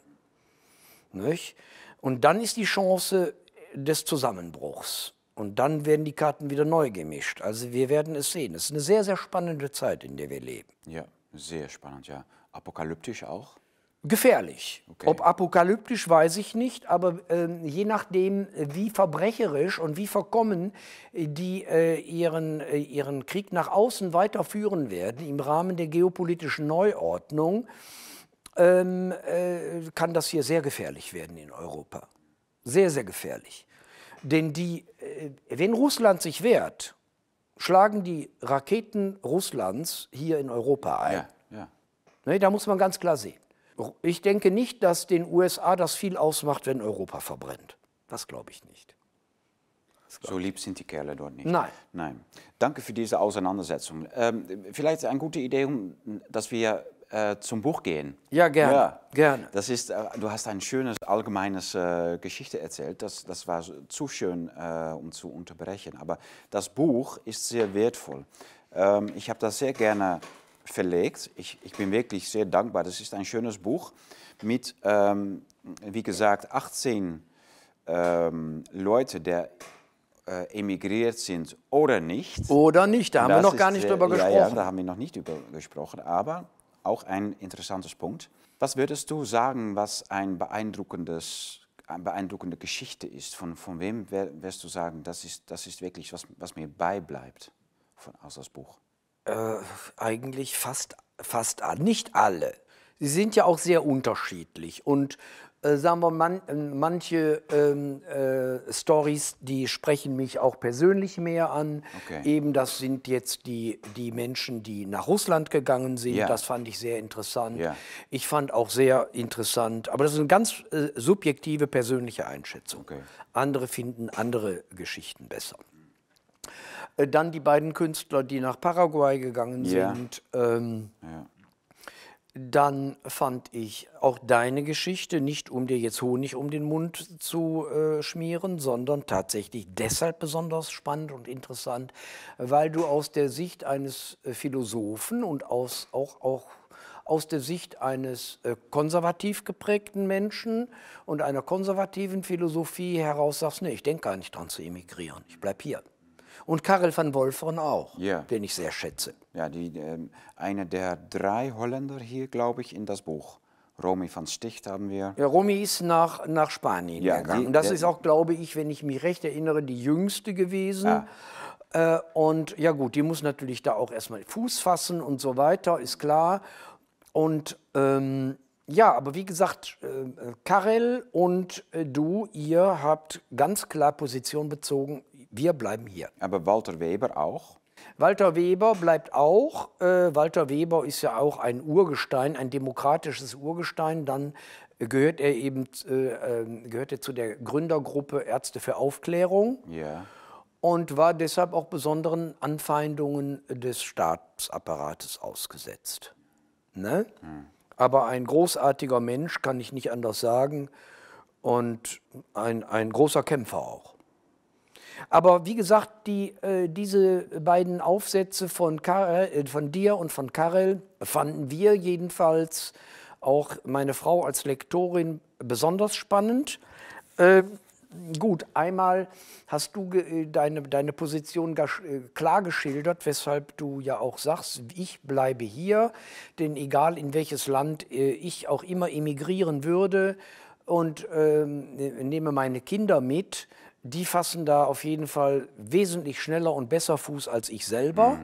Nicht? Und dann ist die Chance des Zusammenbruchs. Und dann werden die Karten wieder neu gemischt. Also wir werden es sehen. Es ist eine sehr, sehr spannende Zeit, in der wir leben. Ja, sehr spannend, ja. Apokalyptisch auch? Gefährlich. Okay. Ob apokalyptisch, weiß ich nicht, aber äh, je nachdem, wie verbrecherisch und wie verkommen die äh, ihren, äh, ihren Krieg nach außen weiterführen werden im Rahmen der geopolitischen Neuordnung, ähm, äh, kann das hier sehr gefährlich werden in Europa. Sehr, sehr gefährlich. Denn die, äh, wenn Russland sich wehrt, schlagen die Raketen Russlands hier in Europa ein. Ja, ja. Ne, da muss man ganz klar sehen. Ich denke nicht, dass den USA das viel ausmacht, wenn Europa verbrennt. Das glaube ich nicht. So lieb sind die Kerle dort nicht. Nein. Nein. Danke für diese Auseinandersetzung. Ähm, vielleicht eine gute Idee, dass wir äh, zum Buch gehen. Ja, gerne. Ja. gerne. Das ist, äh, du hast ein schönes allgemeines äh, Geschichte erzählt. Das, das war zu schön, äh, um zu unterbrechen. Aber das Buch ist sehr wertvoll. Ähm, ich habe das sehr gerne verlegt. Ich, ich bin wirklich sehr dankbar. Das ist ein schönes Buch mit, ähm, wie gesagt, 18 ähm, Leute, die äh, emigriert sind oder nicht. Oder nicht, da haben das wir noch gar nicht drüber gesprochen. Ja, da haben wir noch nicht drüber gesprochen. Aber auch ein interessantes Punkt. Was würdest du sagen, was ein beeindruckendes, eine beeindruckende Geschichte ist? Von, von wem wirst du sagen, das ist, das ist wirklich was, was mir beibleibt von, aus das Buch? Äh, eigentlich fast, fast nicht alle. Sie sind ja auch sehr unterschiedlich und äh, sagen wir, man, manche ähm, äh, Stories, die sprechen mich auch persönlich mehr an. Okay. Eben, das sind jetzt die, die Menschen, die nach Russland gegangen sind. Ja. Das fand ich sehr interessant. Ja. Ich fand auch sehr interessant, aber das ist eine ganz äh, subjektive persönliche Einschätzung. Okay. Andere finden andere Geschichten besser. Äh, dann die beiden Künstler, die nach Paraguay gegangen ja. sind. Ähm, Dann fand ich auch deine Geschichte, nicht um dir jetzt Honig um den Mund zu äh, schmieren, sondern tatsächlich deshalb besonders spannend und interessant, weil du aus der Sicht eines äh, Philosophen und aus, auch, auch aus der Sicht eines äh, konservativ geprägten Menschen und einer konservativen Philosophie heraus sagst, nee, ich denke gar nicht dran zu emigrieren, ich bleibe hier. Und Karel van Wolferen auch, Ja. den ich sehr schätze. Ja, die, ähm, eine der drei Holländer hier, glaube ich, in das Buch. Romy van Sticht haben wir. Ja, Romy ist nach, nach Spanien Ja, gegangen. die- das ist auch, glaube ich, wenn ich mich recht erinnere, die jüngste gewesen. Äh, und ja gut, die muss natürlich da auch erstmal Fuß fassen und so weiter, ist klar. Und ähm, ja, aber wie gesagt, äh, Karel und äh, du, ihr habt ganz klar Position bezogen, wir bleiben hier. Aber Walter Weber auch. Walter Weber bleibt auch. Äh, Walter Weber ist ja auch ein Urgestein, ein demokratisches Urgestein. Dann gehört er eben äh, äh, gehört er zu der Gründergruppe Ärzte für Aufklärung Ja. und war deshalb auch besonderen Anfeindungen des Staatsapparates ausgesetzt. Ne? Aber ein großartiger Mensch, kann ich nicht anders sagen, und ein, ein großer Kämpfer auch. Aber wie gesagt, die, äh, diese beiden Aufsätze von, Karel, äh, von dir und von Karel fanden wir jedenfalls, auch meine Frau als Lektorin, besonders spannend. Äh, gut, einmal hast du äh, deine, deine Position äh, klar geschildert, weshalb du ja auch sagst, ich bleibe hier, denn egal in welches Land äh, ich auch immer emigrieren würde und ne- nehme meine Kinder mit, die fassen da auf jeden Fall wesentlich schneller und besser Fuß als ich selber.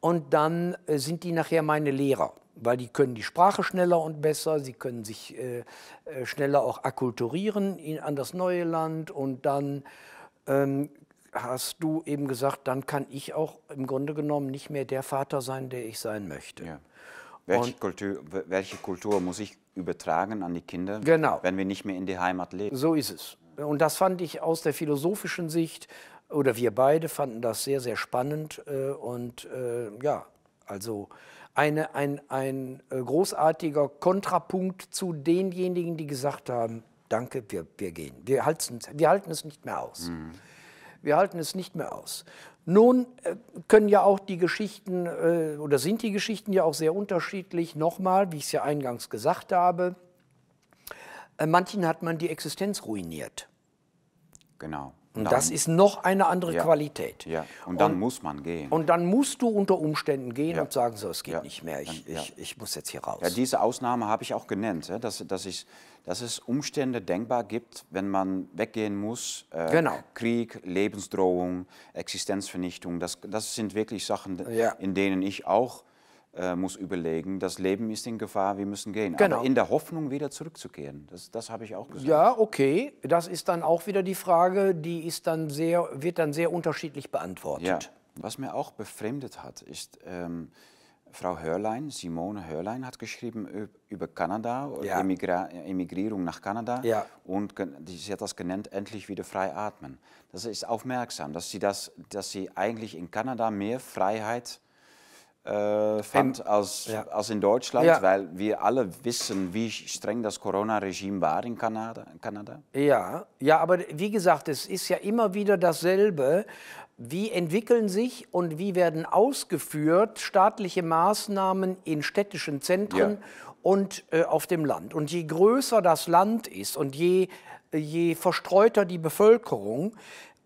Und dann äh, sind die nachher meine Lehrer, weil die können die Sprache schneller und besser, sie können sich äh, äh, schneller auch akkulturieren in, an das neue Land und dann ähm, hast du eben gesagt, dann kann ich auch im Grunde genommen nicht mehr der Vater sein, der ich sein möchte. ja. Welche, Kultur, welche Kultur muss ich übertragen an die Kinder, Genau. wenn wir nicht mehr in die Heimat leben? So ist es. Und das fand ich aus der philosophischen Sicht, oder wir beide fanden das sehr, sehr spannend. äh, Und äh, ja, also eine, ein, ein äh, großartiger Kontrapunkt zu denjenigen, die gesagt haben, danke, wir, wir gehen. Wir halten, wir halten es nicht mehr aus. Wir halten es nicht mehr aus. Nun können ja auch die Geschichten oder sind die Geschichten ja auch sehr unterschiedlich. Nochmal, wie ich es ja eingangs gesagt habe, manchen hat man die Existenz ruiniert. Genau. Und das ist noch eine andere Ja. Qualität. Ja, und dann muss man gehen. Und dann musst du unter Umständen gehen Ja. und sagen, so, es geht Ja. nicht mehr, ich, Dann- ich, ich muss jetzt hier raus. Ja, diese Ausnahme habe ich auch genannt, dass, dass, es, dass es Umstände denkbar gibt, wenn man weggehen muss. Äh, Genau. Krieg, Lebensdrohung, Existenzvernichtung, das, das sind wirklich Sachen, in denen ich auch äh, muss überlegen, das Leben ist in Gefahr, wir müssen gehen. Genau. Aber in der Hoffnung, wieder zurückzukehren, das, das habe ich auch gesagt. ja, okay, das ist dann auch wieder die Frage, die ist dann sehr, wird dann sehr unterschiedlich beantwortet. Ja, was mir auch befremdet hat, ist, ähm, Frau Hörlein, Simone Hörlein, hat geschrieben über Kanada, Ja. Emigrierung nach Kanada. Ja. Und sie hat das genannt, endlich wieder frei atmen. Das ist aufmerksam, dass sie, das, dass sie eigentlich in Kanada mehr Freiheit äh, fand als, ja. als in Deutschland, Ja. weil wir alle wissen, wie streng das Corona-Regime war in Kanada. Kanada. Ja, ja, aber wie gesagt, es ist ja immer wieder dasselbe. Wie entwickeln sich und wie werden ausgeführt staatliche Maßnahmen in städtischen Zentren Ja. und äh, auf dem Land? Und je größer das Land ist und je, je verstreuter die Bevölkerung,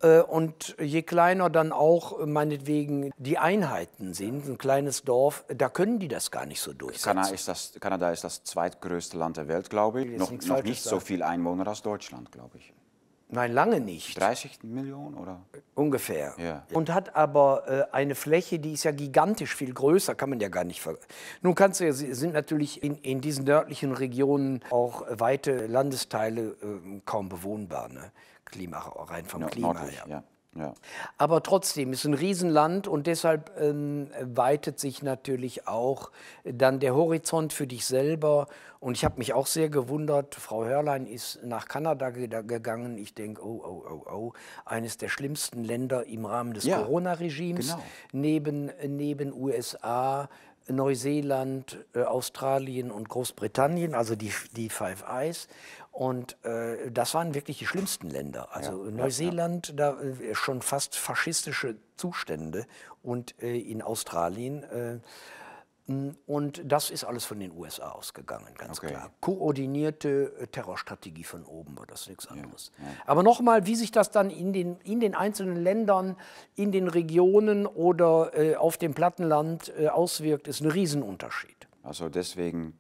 und je kleiner dann auch äh, meinetwegen die Einheiten sind, ein kleines Dorf, da können die das gar nicht so durchsetzen. Kanada ist, das, Kanada ist das zweitgrößte Land der Welt, glaube ich. Noch, noch nicht so sagen. viel Einwohner als Deutschland, glaube ich. Nein, lange nicht. 30 Millionen oder? Ungefähr. Ja. Und hat aber äh, eine Fläche, die ist ja gigantisch viel größer, kann man ja gar nicht ver. Nun kannst du ja, sind natürlich in, in diesen nördlichen Regionen auch weite Landesteile äh, kaum bewohnbar, ne? Klima, rein vom Nord- Klima Nördlich, her. ja. ja. Aber trotzdem ist ein Riesenland und deshalb ähm, weitet sich natürlich auch dann der Horizont für dich selber. Und ich habe mich auch sehr gewundert, Frau Hörlein ist nach Kanada ge gegangen. Ich denke, oh, oh, oh, oh, eines der schlimmsten Länder im Rahmen des Ja, Corona-Regimes, genau. neben, neben USA. Neuseeland, äh, Australien und Großbritannien, also die, die Five Eyes. Und äh, das waren wirklich die schlimmsten Länder. Also ja, Neuseeland, ja, da äh, schon fast faschistische Zustände und äh, in Australien äh, und das ist alles von den USA ausgegangen, ganz okay. klar. Koordinierte äh, Terrorstrategie von oben war das nichts anderes. Ja. Aber nochmal, wie sich das dann in den, in den einzelnen Ländern, in den Regionen oder äh, auf dem Plattenland auswirkt, ist ein Riesenunterschied. Also deswegen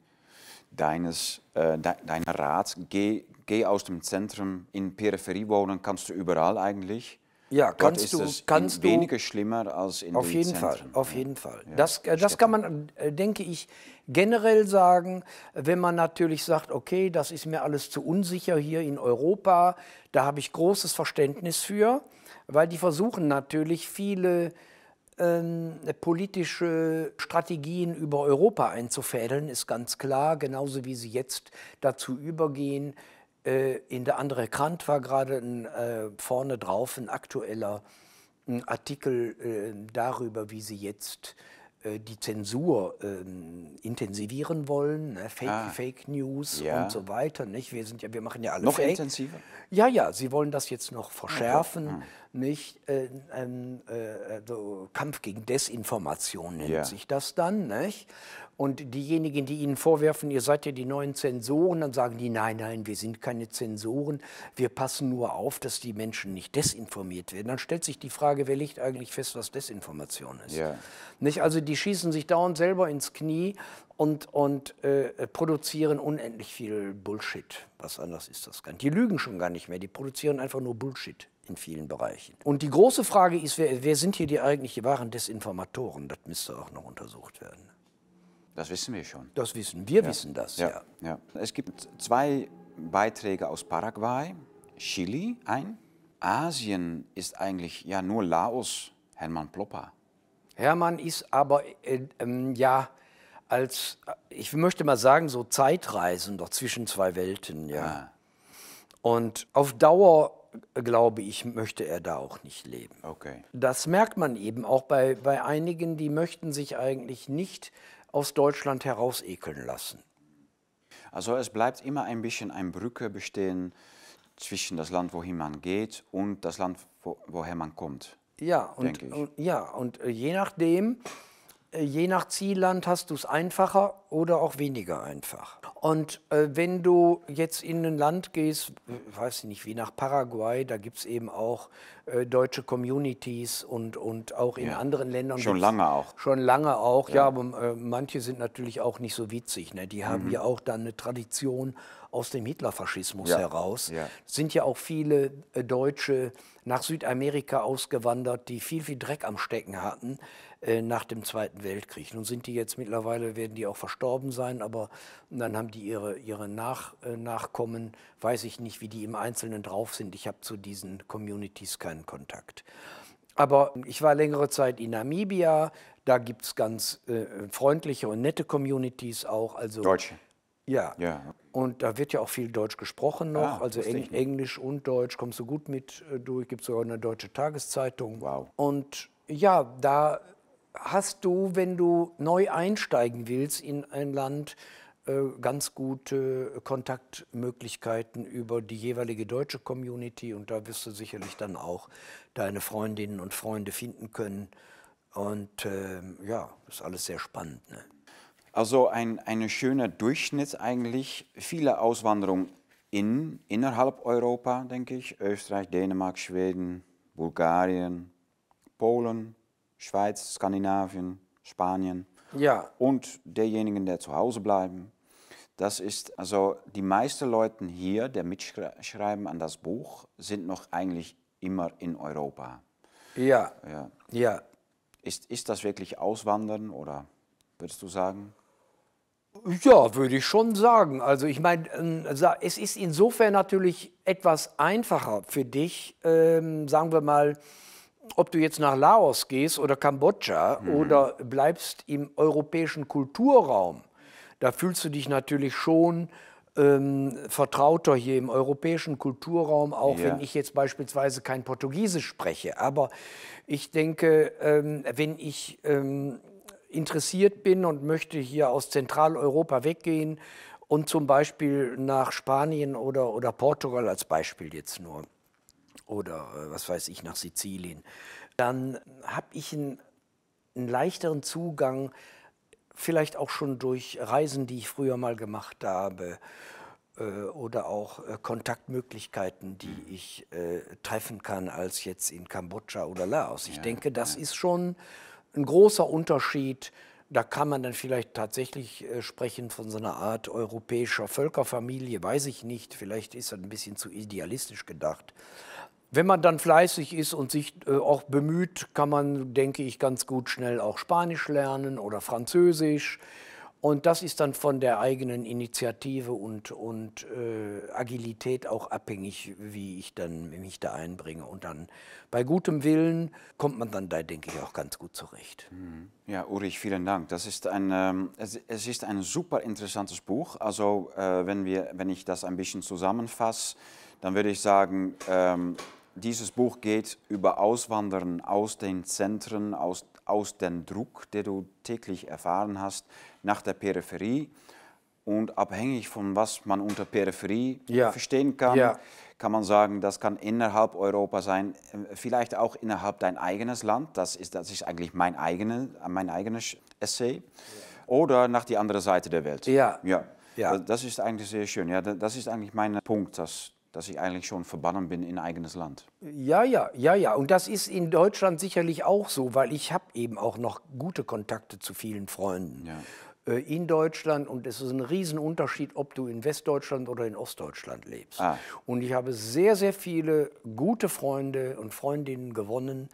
deines, äh, de, dein Rat, geh, geh aus dem Zentrum in Peripherie wohnen, kannst du überall eigentlich. Ja, kannst du, kannst du weniger schlimmer als in Auf jeden Zentren. Fall, auf jeden Fall. Ja, das, äh, das kann man, äh, denke ich, generell sagen, wenn man natürlich sagt, okay, das ist mir alles zu unsicher hier in Europa, da habe ich großes Verständnis für, weil die versuchen natürlich viele ähm, politische Strategien über Europa einzufädeln, ist ganz klar, genauso wie sie jetzt dazu übergehen, äh, in der andere Kant war gerade äh, vorne drauf ein aktueller ein Artikel äh, darüber, wie sie jetzt äh, die Zensur ähm, intensivieren wollen, ne? Fake, ah. Fake News ja. und so weiter. Nicht? Wir, sind ja, wir machen ja alle noch Fake. intensiver? Ja, ja, sie wollen das jetzt noch verschärfen. Okay. Hm. Nicht? Äh, äh, so Kampf gegen Desinformation nennt ja. sich das dann. Nicht? Und diejenigen, die Ihnen vorwerfen, ihr seid ja die neuen Zensoren, dann sagen die, nein, nein, wir sind keine Zensoren, wir passen nur auf, dass die Menschen nicht desinformiert werden. Dann stellt sich die Frage, wer legt eigentlich fest, was Desinformation ist? Ja. Nicht? Also die schießen sich dauernd selber ins Knie und, und äh, produzieren unendlich viel Bullshit. Was anders ist das gar nicht. Die lügen schon gar nicht mehr, die produzieren einfach nur Bullshit in vielen Bereichen. Und die große Frage ist, wer, wer sind hier die eigentlichen wahren Desinformatoren? Das müsste auch noch untersucht werden. Das wissen wir schon. Das wissen wir, ja. wissen das, ja. ja. ja. Es gibt zwei Beiträge aus Paraguay, Chile ein. Asien ist eigentlich ja nur Laos, Hermann Plopper. Hermann ist aber, äh, äh, ja, als, ich möchte mal sagen, so Zeitreisender zwischen zwei Welten, ja. Ah. Und auf Dauer, glaube ich, möchte er da auch nicht leben. Okay. Das merkt man eben auch bei, bei einigen, die möchten sich eigentlich nicht aus Deutschland heraus ekeln lassen. Also es bleibt immer ein bisschen eine Brücke bestehen zwischen das Land, wohin man geht, und das Land, wo, woher man kommt. Ja, und, und, ja, und äh, je nachdem, je nach Zielland hast du es einfacher oder auch weniger einfach. Und äh, wenn du jetzt in ein Land gehst, weiß ich nicht, wie nach Paraguay, da gibt es eben auch äh, deutsche Communities und, und auch in ja. anderen Ländern. Schon lange auch. Schon lange auch, ja, ja aber äh, manche sind natürlich auch nicht so witzig. Ne? Die haben mhm. ja auch dann eine Tradition aus dem Hitlerfaschismus ja. heraus. Ja. sind ja auch viele äh, Deutsche nach Südamerika ausgewandert, die viel, viel Dreck am Stecken hatten äh, nach dem Zweiten Weltkrieg. Nun sind die jetzt mittlerweile, werden die auch verstorben sein, aber dann haben die ihre, ihre Nach, äh, Nachkommen, weiß ich nicht, wie die im Einzelnen drauf sind. Ich habe zu diesen Communities keinen Kontakt. Aber ich war längere Zeit in Namibia, da gibt es ganz äh, freundliche und nette Communities auch. Also, Deutsche? Ja. ja. Und da wird ja auch viel Deutsch gesprochen noch, ah, also Eng Englisch und Deutsch kommst du gut mit äh, durch, gibt sogar eine deutsche Tageszeitung. Wow. Und ja, da hast du, wenn du neu einsteigen willst in ein Land, ganz gute Kontaktmöglichkeiten über die jeweilige deutsche Community und da wirst du sicherlich dann auch deine Freundinnen und Freunde finden können. Und äh, ja, ist alles sehr spannend. Ne? Also ein, ein schöner Durchschnitt eigentlich. Viele Auswanderung in, innerhalb Europa, denke ich. Österreich, Dänemark, Schweden, Bulgarien, Polen, Schweiz, Skandinavien, Spanien. Ja. Und derjenigen, der zu Hause bleiben. Das ist, also die meisten Leute hier, die mitschreiben an das Buch, sind noch eigentlich immer in Europa. Ja. Ja. ja. Ist, ist das wirklich Auswandern oder würdest du sagen? Ja, würde ich schon sagen. Also ich meine, ähm, es ist insofern natürlich etwas einfacher für dich, ähm, sagen wir mal, ob du jetzt nach Laos gehst oder Kambodscha mhm. oder bleibst im europäischen Kulturraum, da fühlst du dich natürlich schon ähm, vertrauter hier im europäischen Kulturraum, auch ja. wenn ich jetzt beispielsweise kein Portugiesisch spreche. Aber ich denke, ähm, wenn ich ähm, interessiert bin und möchte hier aus Zentraleuropa weggehen und zum Beispiel nach Spanien oder, oder Portugal als Beispiel jetzt nur oder äh, was weiß ich nach Sizilien, dann habe ich einen, einen leichteren Zugang, vielleicht auch schon durch Reisen, die ich früher mal gemacht habe äh, oder auch äh, Kontaktmöglichkeiten, die ich äh, treffen kann, als jetzt in Kambodscha oder Laos. Ich ja, denke, das ja. ist schon ein großer Unterschied. Da kann man dann vielleicht tatsächlich sprechen von so einer Art europäischer Völkerfamilie, weiß ich nicht. Vielleicht ist das ein bisschen zu idealistisch gedacht. Wenn man dann fleißig ist und sich äh, auch bemüht, kann man, denke ich, ganz gut schnell auch Spanisch lernen oder Französisch. Und das ist dann von der eigenen Initiative und, und äh, Agilität auch abhängig, wie ich dann mich da einbringe. Und dann bei gutem Willen kommt man dann da, denke ich, auch ganz gut zurecht. Mhm. Ja, Ulrich, vielen Dank. Das ist ein, ähm, es, es, ist ein super interessantes Buch. Also äh, wenn, wir, wenn ich das ein bisschen zusammenfasse, dann würde ich sagen, ähm, dieses Buch geht über Auswandern aus den Zentren, aus, aus dem Druck, den du täglich erfahren hast, nach der Peripherie. Und abhängig von was man unter Peripherie ja. verstehen kann, ja. kann man sagen, das kann innerhalb Europa sein, vielleicht auch innerhalb dein eigenes Land. Das ist, das ist eigentlich mein, eigene, mein eigenes Essay. Ja. Oder nach die andere Seite der Welt. Ja. ja. Ja. Das ist eigentlich sehr schön. Ja, das ist eigentlich mein Punkt, dass dass ich eigentlich schon verbannen bin in eigenes Land. Ja, ja, ja, ja. Und das ist in Deutschland sicherlich auch so, weil ich habe eben auch noch gute Kontakte zu vielen Freunden ja. äh, in Deutschland. Und es ist ein Riesenunterschied, ob du in Westdeutschland oder in Ostdeutschland lebst. Ah. Und ich habe sehr, sehr viele gute Freunde und Freundinnen gewonnen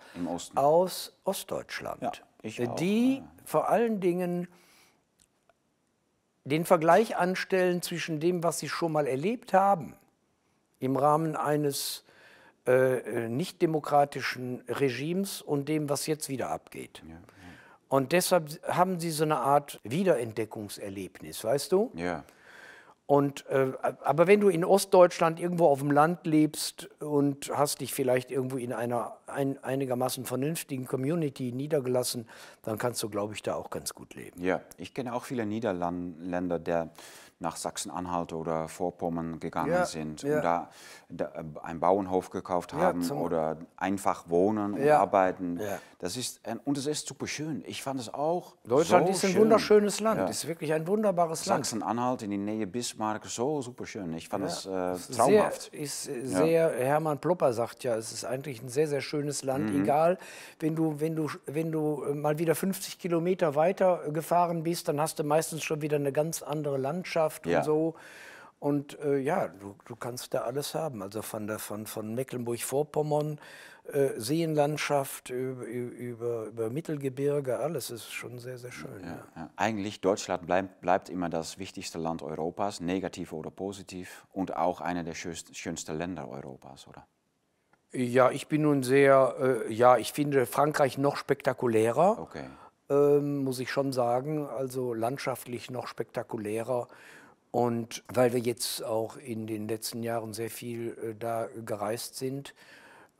aus Ostdeutschland. Ja, ich auch. Die ja. vor allen Dingen den Vergleich anstellen zwischen dem, was sie schon mal erlebt haben im Rahmen eines äh, äh, nicht demokratischen Regimes und dem, was jetzt wieder abgeht. Ja, ja. Und deshalb haben sie so eine Art Wiederentdeckungserlebnis, weißt du? Ja. Und, äh, aber wenn du in Ostdeutschland irgendwo auf dem Land lebst und hast dich vielleicht irgendwo in einer ein, einigermaßen vernünftigen Community niedergelassen, dann kannst du, glaube ich, da auch ganz gut leben. Ja, ich kenne auch viele Niederländer, der nach Sachsen-Anhalt oder Vorpommern gegangen ja, sind ja. und da, da, äh, einen Bauernhof gekauft haben ja, oder einfach wohnen und arbeiten. Das ist, und es ist super schön. Ich fand es auch Deutschland so ist ein schön. wunderschönes Land. Es ist wirklich ein wunderbares Land. Sachsen-Anhalt in die Nähe Bismarck, so super schön. Ich fand es äh, traumhaft. Sehr, ist sehr, Hermann Plopper sagt ja, es ist eigentlich ein sehr, sehr schönes Land. Mhm. Egal, wenn du, wenn, du, wenn du äh, mal wieder 50 Kilometer weiter gefahren bist, dann hast du meistens schon wieder eine ganz andere Landschaft ja. und so. Und äh, ja, du, du kannst da alles haben. Also von, der, von, von Mecklenburg-Vorpommern, äh, Seenlandschaft über, über, über, Mittelgebirge, alles ist schon sehr, sehr schön. Ja, ja. Ja. Eigentlich Deutschland bleibt, bleibt immer das wichtigste Land Europas, negativ oder positiv, und auch einer der schönsten, schönsten Länder Europas, oder? Ja, ich bin nun sehr, äh, ja, ich finde Frankreich noch spektakulärer. Okay. Ähm, muss ich schon sagen, also landschaftlich noch spektakulärer. Und weil wir jetzt auch in den letzten Jahren sehr viel äh, da gereist sind.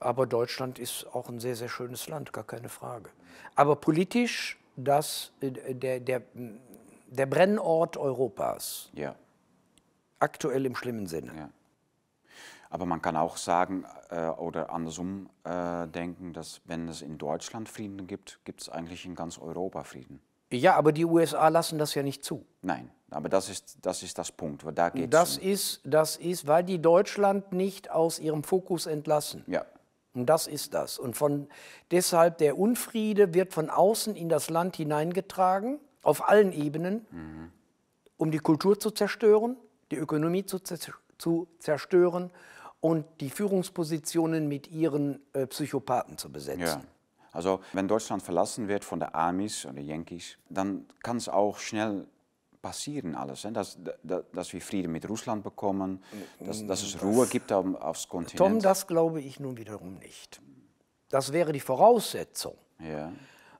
Aber Deutschland ist auch ein sehr, sehr schönes Land, gar keine Frage. Aber politisch das, äh, der, der, der Brennort Europas. Ja. Aktuell im schlimmen Sinne. Ja. Aber man kann auch sagen äh, oder andersrum äh, denken, dass wenn es in Deutschland Frieden gibt, gibt es eigentlich in ganz Europa Frieden. Ja, aber die USA lassen das ja nicht zu. Nein, aber das ist das, ist das Punkt. Da geht's das, um ist, das ist, weil die Deutschland nicht aus ihrem Fokus entlassen. Ja. Und das ist das. Und von, deshalb der Unfriede wird von außen in das Land hineingetragen, auf allen Ebenen, mhm. um die Kultur zu zerstören, die Ökonomie zu, zu zerstören und die Führungspositionen mit ihren äh, Psychopathen zu besetzen. Ja. Also wenn Deutschland verlassen wird von der Amis oder Yankees, dann kann es auch schnell passieren alles. Hè? Dass, dass wir Frieden mit Russland bekommen, dass, dass es Ruhe gibt aufs Kontinent. Tom, das glaube ich nun wiederum nicht. Das wäre die Voraussetzung. Ja.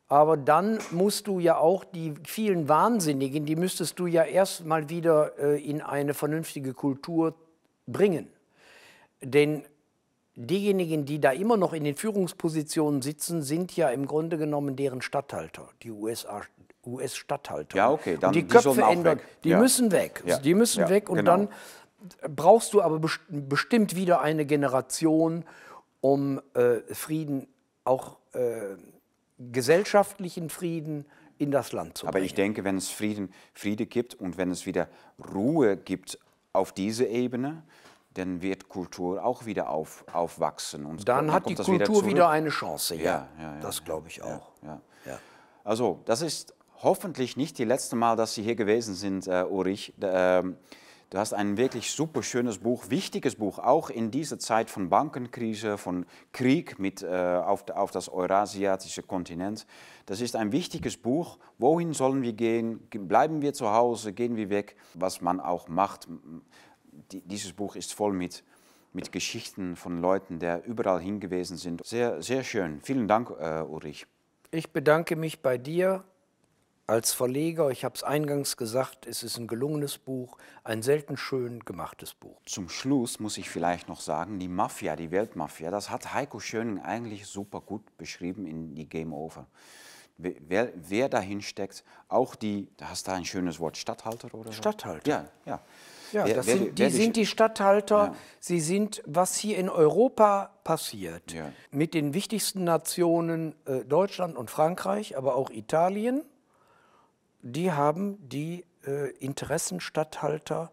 Aber dann musst du ja auch die vielen Wahnsinnigen, die müsstest du ja erst mal wieder äh, in eine vernünftige Kultur bringen. Denn diejenigen, die da immer noch in den Führungspositionen sitzen, sind ja im Grunde genommen deren Statthalter, die USA, US-Statthalter. Ja, okay, dann und die die Köpfe ändern. Die Ja. müssen weg. Ja. Die müssen Ja, weg und genau. dann brauchst du aber best- bestimmt wieder eine Generation, um äh, Frieden, auch äh, gesellschaftlichen Frieden in das Land zu Aber bringen. ich denke, wenn es Frieden, Friede gibt und wenn es wieder Ruhe gibt auf dieser Ebene, dann wird Kultur auch wieder auf, aufwachsen. Und dann hat kommt die Kultur zurück. wieder, eine Chance. Ja, Ja, ja, ja, das glaube ich auch. Also, das ist hoffentlich nicht die letzte Mal, dass Sie hier gewesen sind, äh, Ulrich. Ähm, Du hast ein wirklich super schönes Buch, wichtiges Buch, auch in dieser Zeit von Bankenkrise, von Krieg mit, äh, auf, auf das eurasiatische Kontinent. Das ist ein wichtiges Buch. Wohin sollen wir gehen? Ge- Bleiben wir zu Hause? Gehen wir weg? Was man auch macht. Die, dieses Buch ist voll mit, mit Geschichten von Leuten, die überall hingewiesen sind. Sehr, sehr schön. Vielen Dank, äh, Ulrich. Ich bedanke mich bei dir als Verleger. Ich habe es eingangs gesagt, es ist ein gelungenes Buch, ein selten schön gemachtes Buch. Zum Schluss muss ich vielleicht noch sagen, die Mafia, die Weltmafia, das hat Heiko Schöning eigentlich super gut beschrieben in die Game Over. Wer, wer dahin steckt, auch die, da hast du ein schönes Wort, Stadthalter oder so? Statthalter. Ja, ja. Ja, Wer- sind, wer die sind die Statthalter. Ja. Sie sind, was hier in Europa passiert, Ja. mit den wichtigsten Nationen äh, Deutschland und Frankreich, aber auch Italien, die haben die äh, Interessenstatthalter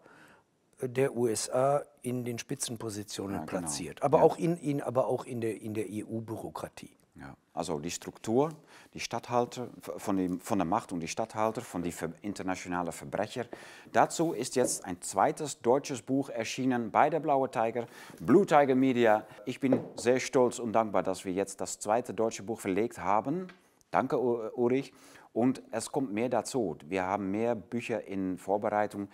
äh, der USA in den Spitzenpositionen genau. platziert, aber auch in, in, aber auch in der, in der EU-Bürokratie. Ja, also die Struktur, die Statthalter von, dem, von der Macht und die Statthalter von die ver internationalen Verbrecher. Dazu ist jetzt ein zweites deutsches Buch erschienen bei der Blaue Tiger, Blue Tiger Media. Ich bin sehr stolz und dankbar, dass wir jetzt das zweite deutsche Buch verlegt haben. Danke, Ulrich. Und es kommt mehr dazu. Wir haben mehr Bücher in Vorbereitung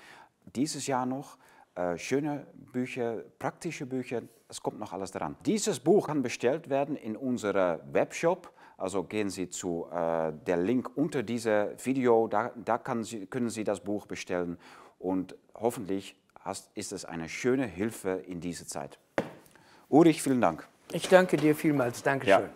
dieses Jahr noch. Äh, schöne Bücher, praktische Bücher, es kommt noch alles dran. Dieses Buch kann bestellt werden in unserem Webshop. Also gehen Sie zu äh, der Link unter diesem Video, da, da Sie, können Sie das Buch bestellen und hoffentlich hast, ist es eine schöne Hilfe in dieser Zeit. Ulrich, vielen Dank. Ich danke dir vielmals. Dankeschön. Ja.